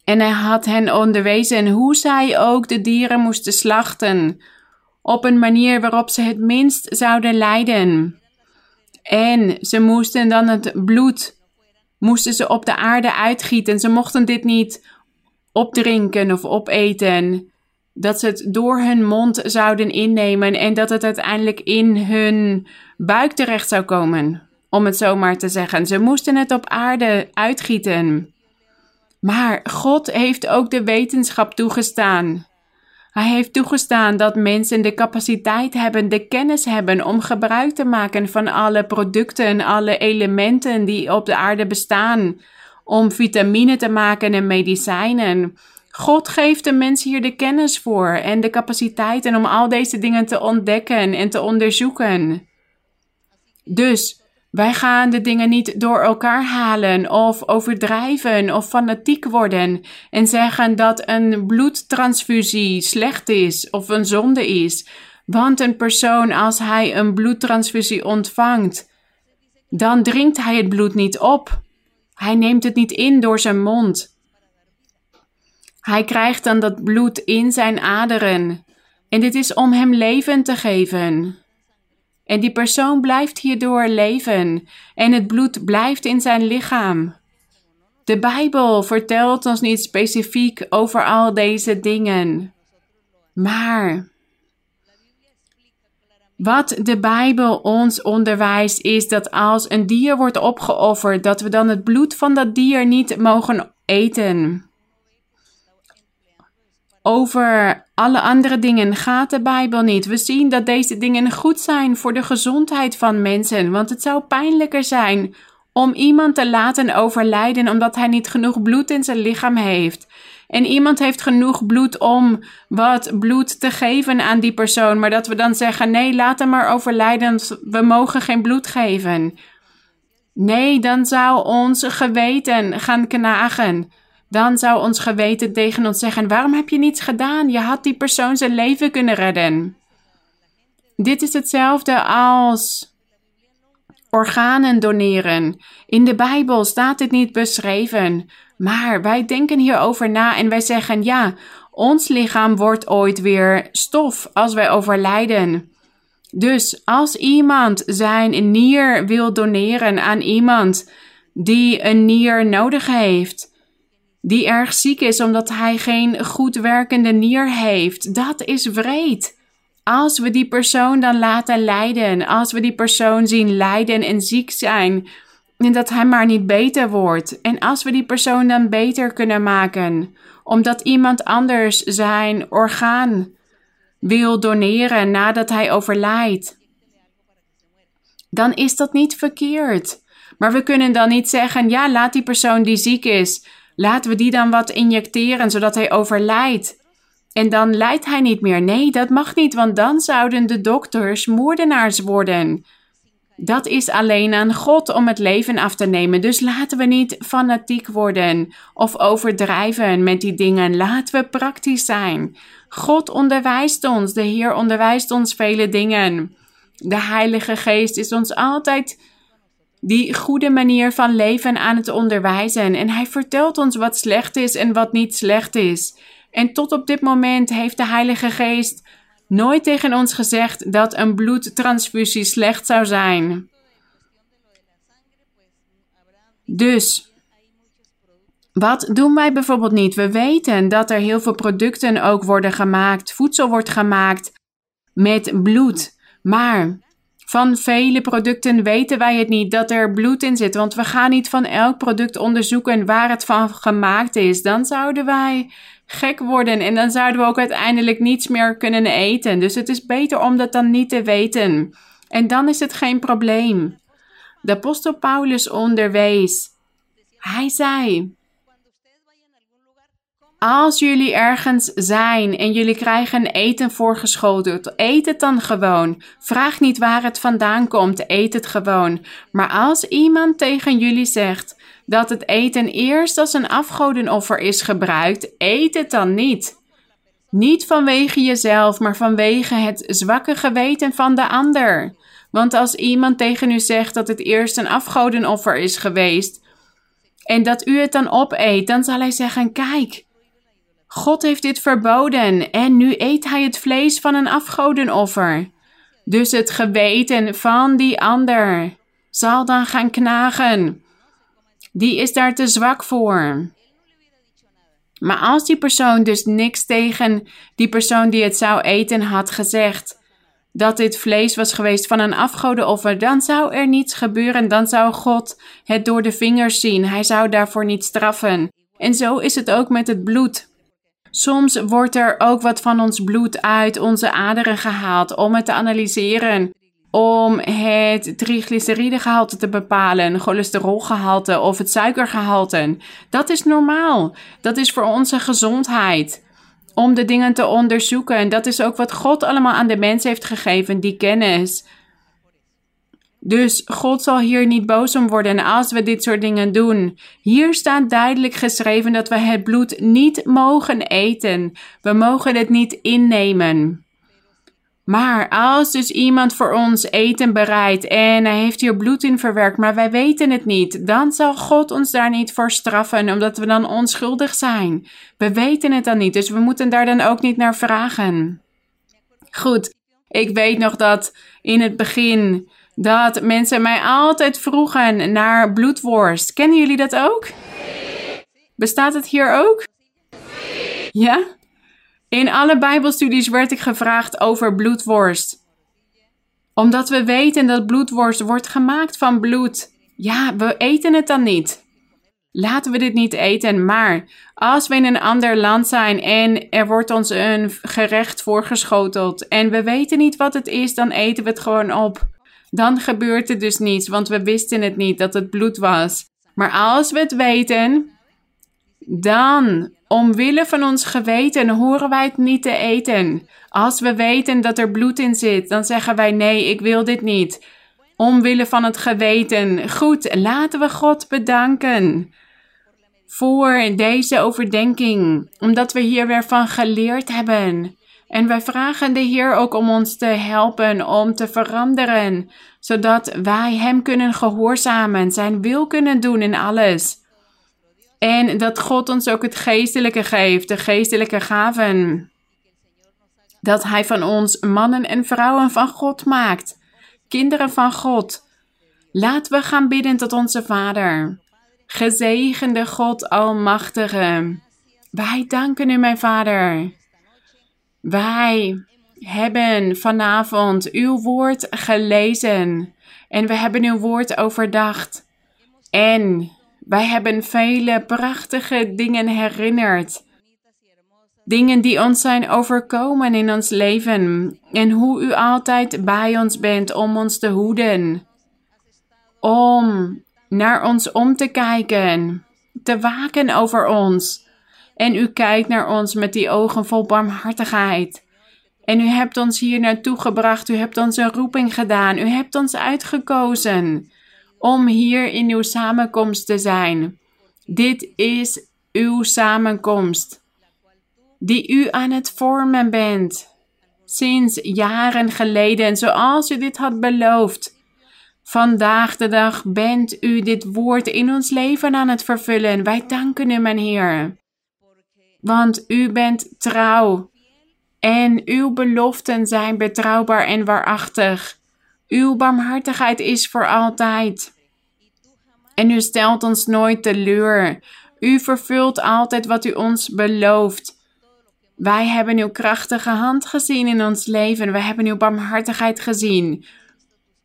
En hij had hen onderwezen hoe zij ook de dieren moesten slachten, op een manier waarop ze het minst zouden lijden. En ze moesten dan het bloed, moesten ze op de aarde uitgieten. Ze mochten dit niet opdrinken of opeten dat ze het door hun mond zouden innemen en dat het uiteindelijk in hun buik terecht zou komen, om het zo maar te zeggen. Ze moesten het op aarde uitgieten. Maar God heeft ook de wetenschap toegestaan. Hij heeft toegestaan dat mensen de capaciteit hebben, de kennis hebben om gebruik te maken van alle producten, alle elementen die op de aarde bestaan, om vitamine te maken en medicijnen. God geeft de mensen hier de kennis voor en de capaciteiten om al deze dingen te ontdekken en te onderzoeken. Dus wij gaan de dingen niet door elkaar halen of overdrijven of fanatiek worden en zeggen dat een bloedtransfusie slecht is of een zonde is. Want een persoon, als hij een bloedtransfusie ontvangt, dan drinkt hij het bloed niet op. Hij neemt het niet in door zijn mond. Hij krijgt dan dat bloed in zijn aderen. En dit is om hem leven te geven. En die persoon blijft hierdoor leven. En het bloed blijft in zijn lichaam. De Bijbel vertelt ons niet specifiek over al deze dingen. Maar wat de Bijbel ons onderwijst is dat als een dier wordt opgeofferd, dat we dan het bloed van dat dier niet mogen eten. Over alle andere dingen gaat de Bijbel niet. We zien dat deze dingen goed zijn voor de gezondheid van mensen, want het zou pijnlijker zijn om iemand te laten overlijden omdat hij niet genoeg bloed in zijn lichaam heeft. En iemand heeft genoeg bloed om wat bloed te geven aan die persoon, maar dat we dan zeggen: nee, laat hem maar overlijden, we mogen geen bloed geven. Nee, dan zou ons geweten gaan knagen dan zou ons geweten tegen ons zeggen: Waarom heb je niets gedaan? Je had die persoon zijn leven kunnen redden. Dit is hetzelfde als organen doneren. In de Bijbel staat dit niet beschreven, maar wij denken hierover na en wij zeggen: Ja, ons lichaam wordt ooit weer stof als wij overlijden. Dus als iemand zijn nier wil doneren aan iemand die een nier nodig heeft, die erg ziek is omdat hij geen goed werkende nier heeft. Dat is wreed. Als we die persoon dan laten lijden, als we die persoon zien lijden en ziek zijn, en dat hij maar niet beter wordt, en als we die persoon dan beter kunnen maken, omdat iemand anders zijn orgaan wil doneren nadat hij overlijdt, dan is dat niet verkeerd. Maar we kunnen dan niet zeggen: ja, laat die persoon die ziek is Laten we die dan wat injecteren zodat hij overlijdt. En dan lijdt hij niet meer. Nee, dat mag niet, want dan zouden de dokters moordenaars worden. Dat is alleen aan God om het leven af te nemen. Dus laten we niet fanatiek worden of overdrijven met die dingen. Laten we praktisch zijn. God onderwijst ons. De Heer onderwijst ons vele dingen. De Heilige Geest is ons altijd die goede manier van leven aan het onderwijzen. En Hij vertelt ons wat slecht is en wat niet slecht is. En tot op dit moment heeft de Heilige Geest nooit tegen ons gezegd dat een bloedtransfusie slecht zou zijn. Dus, wat doen wij bijvoorbeeld niet? We weten dat er heel veel producten ook worden gemaakt, voedsel wordt gemaakt met bloed. Maar van vele producten weten wij het niet dat er bloed in zit, want we gaan niet van elk product onderzoeken waar het van gemaakt is. Dan zouden wij gek worden en dan zouden we ook uiteindelijk niets meer kunnen eten. Dus het is beter om dat dan niet te weten. En dan is het geen probleem. De apostel Paulus onderwees. Hij zei: Als jullie ergens zijn en jullie krijgen eten voorgeschoteld, eet het dan gewoon. Vraag niet waar het vandaan komt, eet het gewoon. Maar als iemand tegen jullie zegt: dat het eten eerst als een afgodenoffer is gebruikt, eet het dan niet. Niet vanwege jezelf, maar vanwege het zwakke geweten van de ander. Want als iemand tegen u zegt dat het eerst een afgodenoffer is geweest en dat u het dan opeet, dan zal hij zeggen: Kijk, God heeft dit verboden en nu eet hij het vlees van een afgodenoffer. Dus het geweten van die ander zal dan gaan knagen die is daar te zwak voor. Maar als die persoon dus niks tegen die persoon die het zou eten had gezegd, dat dit vlees was geweest van een afgodenoffer, dan zou er niets gebeuren. Dan zou God het door de vingers zien. Hij zou daarvoor niet straffen. En zo is het ook met het bloed. Soms wordt er ook wat van ons bloed uit onze aderen gehaald om het te analyseren om het triglyceridegehalte te bepalen, cholesterolgehalte of het suikergehalte. Dat is normaal. Dat is voor onze gezondheid. Om de dingen te onderzoeken. En dat is ook wat God allemaal aan de mens heeft gegeven, die kennis. Dus God zal hier niet boos om worden als we dit soort dingen doen. Hier staat duidelijk geschreven dat we het bloed niet mogen eten. We mogen het niet innemen. Maar als dus iemand voor ons eten bereidt en hij heeft hier bloed in verwerkt, maar wij weten het niet, dan zal God ons daar niet voor straffen, omdat we dan onschuldig zijn. We weten het dan niet, dus we moeten daar dan ook niet naar vragen. Goed, ik weet nog dat in het begin dat mensen mij altijd vroegen naar bloedworst. Kennen jullie dat ook? Bestaat het hier ook? Ja? In alle Bijbelstudies werd ik gevraagd over bloedworst. Omdat we weten dat bloedworst wordt gemaakt van bloed. Ja, we eten het dan niet. Laten we dit niet eten, maar als we in een ander land zijn en er wordt ons een gerecht voorgeschoteld en we weten niet wat het is, dan eten we het gewoon op. Dan gebeurt er dus niets, want we wisten het niet dat het bloed was. Maar als we het weten, dan Omwille van ons geweten horen wij het niet te eten. Als we weten dat er bloed in zit, dan zeggen wij nee, ik wil dit niet. Omwille van het geweten. Goed, laten we God bedanken voor deze overdenking, omdat we hier weer van geleerd hebben. En wij vragen de Heer ook om ons te helpen om te veranderen, zodat wij Hem kunnen gehoorzamen, Zijn wil kunnen doen in alles. En dat God ons ook het geestelijke geeft, de geestelijke gaven. Dat Hij van ons mannen en vrouwen van God maakt, kinderen van God. Laten we gaan bidden tot onze Vader. Gezegende God Almachtige, wij danken u, mijn Vader. Wij hebben vanavond uw woord gelezen en we hebben uw woord overdacht. En wij hebben vele prachtige dingen herinnerd. Dingen die ons zijn overkomen in ons leven. En hoe u altijd bij ons bent om ons te hoeden. Om naar ons om te kijken. Te waken over ons. En u kijkt naar ons met die ogen vol barmhartigheid. En u hebt ons hier naartoe gebracht. U hebt ons een roeping gedaan. U hebt ons uitgekozen om hier in uw samenkomst te zijn. Dit is uw samenkomst, die u aan het vormen bent. Sinds jaren geleden, zoals u dit had beloofd. Vandaag de dag bent u dit woord in ons leven aan het vervullen. Wij danken u, mijn Heer. Want u bent trouw. En uw beloften zijn betrouwbaar en waarachtig. Uw barmhartigheid is voor altijd. En u stelt ons nooit teleur. U vervult altijd wat u ons belooft. Wij hebben uw krachtige hand gezien in ons leven. Wij hebben uw barmhartigheid gezien.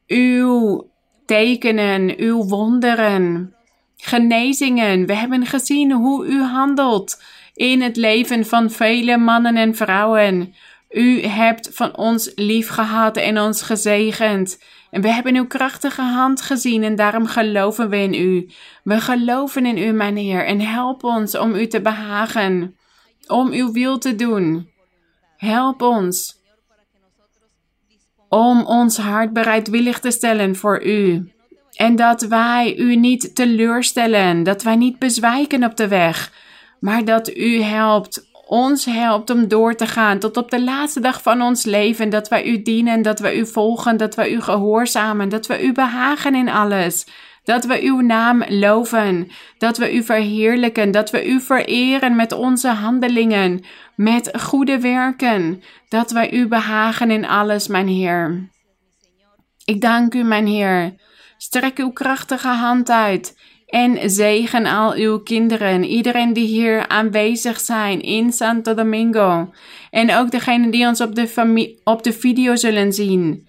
Uw tekenen, uw wonderen, genezingen. We hebben gezien hoe u handelt in het leven van vele mannen en vrouwen. U hebt van ons lief gehad en ons gezegend. En we hebben uw krachtige hand gezien en daarom geloven we in u. We geloven in u, mijn Heer, en help ons om u te behagen, om uw wil te doen. Help ons om ons hart bereidwillig te stellen voor u. En dat wij u niet teleurstellen, dat wij niet bezwijken op de weg, maar dat u helpt, ons helpt om door te gaan tot op de laatste dag van ons leven. Dat wij u dienen, dat wij u volgen, dat wij u gehoorzamen, dat we u behagen in alles. Dat we uw naam loven, dat we u verheerlijken, dat we u vereren met onze handelingen, met goede werken, dat wij u behagen in alles, mijn Heer. Ik dank u, mijn Heer. Strek uw krachtige hand uit en zegen al uw kinderen, iedereen die hier aanwezig zijn in Santo Domingo. En ook degenen die ons op de, op de video zullen zien.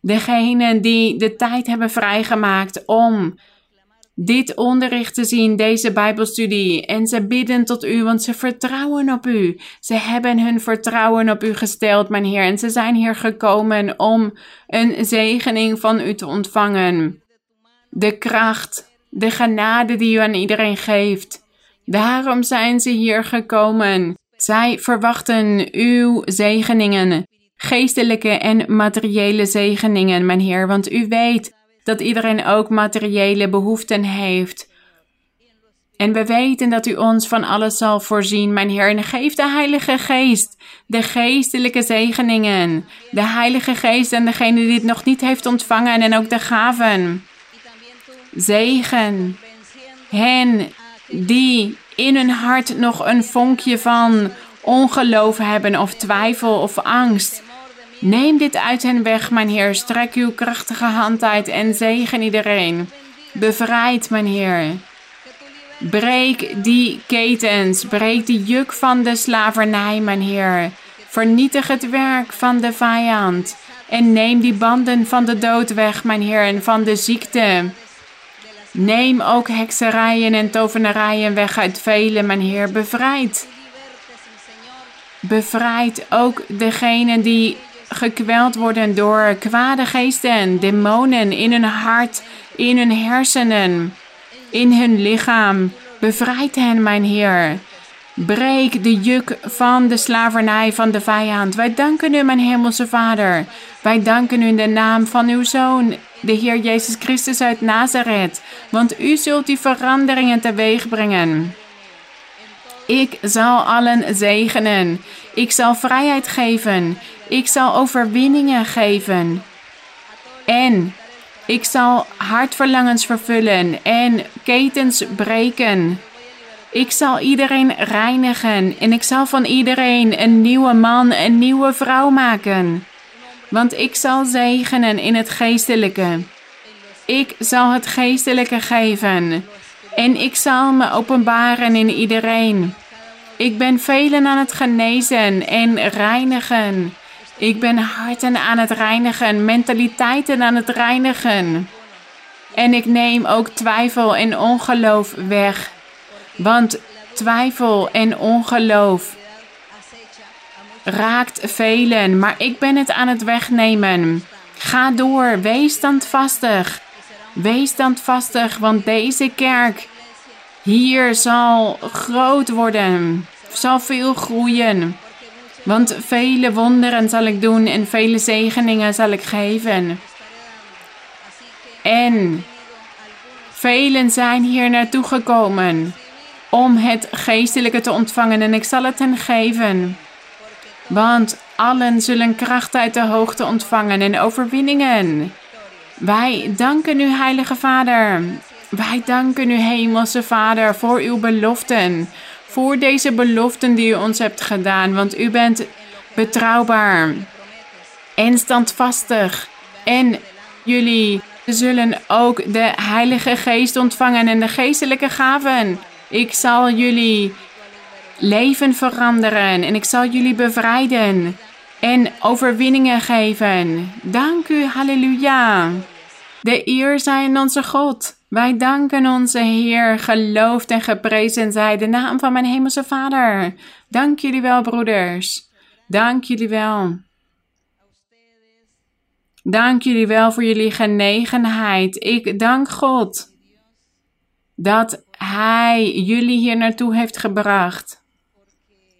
Degenen die de tijd hebben vrijgemaakt om dit onderricht te zien, deze Bijbelstudie. En ze bidden tot u, want ze vertrouwen op u. Ze hebben hun vertrouwen op u gesteld, mijn Heer. En ze zijn hier gekomen om een zegening van u te ontvangen. De kracht de genade die u aan iedereen geeft. Daarom zijn ze hier gekomen. Zij verwachten uw zegeningen, geestelijke en materiële zegeningen, mijn Heer, want u weet dat iedereen ook materiële behoeften heeft. En we weten dat u ons van alles zal voorzien, mijn Heer. En geef de Heilige Geest, de geestelijke zegeningen. De Heilige Geest en degene die het nog niet heeft ontvangen en ook de gaven. Zegen hen die in hun hart nog een vonkje van ongeloof hebben of twijfel of angst. Neem dit uit hen weg, mijn Heer. Strek uw krachtige hand uit en zegen iedereen. Bevrijd, mijn Heer. Breek die ketens, breek die juk van de slavernij, mijn Heer. Vernietig het werk van de vijand. En neem die banden van de dood weg, mijn Heer, en van de ziekte. Neem ook hekserijen en tovenarijen weg uit velen, mijn Heer. Bevrijd. Bevrijd ook degenen die gekweld worden door kwade geesten, demonen in hun hart, in hun hersenen, in hun lichaam. Bevrijd hen, mijn Heer. Breek de juk van de slavernij van de vijand. Wij danken u, mijn hemelse Vader. Wij danken u in de naam van uw Zoon, de Heer Jezus Christus uit Nazareth, want u zult die veranderingen teweeg brengen. Ik zal allen zegenen. Ik zal vrijheid geven. Ik zal overwinningen geven. En ik zal hartverlangens vervullen en ketens breken. Ik zal iedereen reinigen en ik zal van iedereen een nieuwe man, een nieuwe vrouw maken. Want ik zal zegenen in het geestelijke. Ik zal het geestelijke geven. En ik zal me openbaren in iedereen. Ik ben velen aan het genezen en reinigen. Ik ben harten aan het reinigen, mentaliteiten aan het reinigen. En ik neem ook twijfel en ongeloof weg. Want twijfel en ongeloof raakt velen, maar ik ben het aan het wegnemen. Ga door, wees standvastig. Wees standvastig, want deze kerk hier zal groot worden, zal veel groeien. Want vele wonderen zal ik doen en vele zegeningen zal ik geven. En velen zijn hier naartoe gekomen om het geestelijke te ontvangen en ik zal het hen geven. Want allen zullen kracht uit de hoogte ontvangen en overwinningen. Wij danken u, Heilige Vader. Wij danken u, Hemelse Vader, voor uw beloften. Voor deze beloften die u ons hebt gedaan. Want u bent betrouwbaar en standvastig. En jullie zullen ook de Heilige Geest ontvangen en de geestelijke gaven. Ik zal jullie leven veranderen en ik zal jullie bevrijden en overwinningen geven. Dank u, halleluja. De eer zij aan onze God. Wij danken onze Heer, geloofd en geprezen zij de naam van mijn hemelse Vader. Dank jullie wel, broeders. Dank jullie wel. Dank jullie wel voor jullie genegenheid. Ik dank God dat Hij jullie hier naartoe heeft gebracht.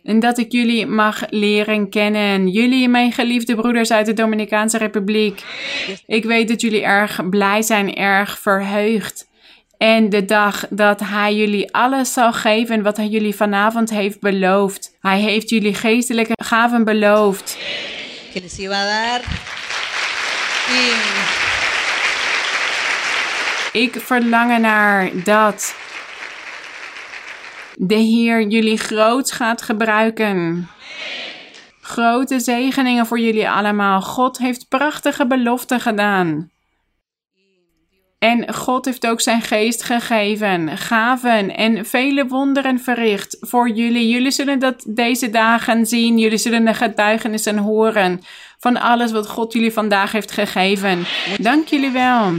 En dat ik jullie mag leren kennen. Jullie, mijn geliefde broeders uit de Dominicaanse Republiek. Ik weet dat jullie erg blij zijn, erg verheugd. En de dag dat Hij jullie alles zal geven wat Hij jullie vanavond heeft beloofd. Hij heeft jullie geestelijke gaven beloofd. Ik verlang naar dat de Heer jullie groot gaat gebruiken. Grote zegeningen voor jullie allemaal. God heeft prachtige beloften gedaan. En God heeft ook zijn geest gegeven, gaven en vele wonderen verricht voor jullie. Jullie zullen dat deze dagen zien. Jullie zullen de getuigenissen horen van alles wat God jullie vandaag heeft gegeven. Dank jullie wel.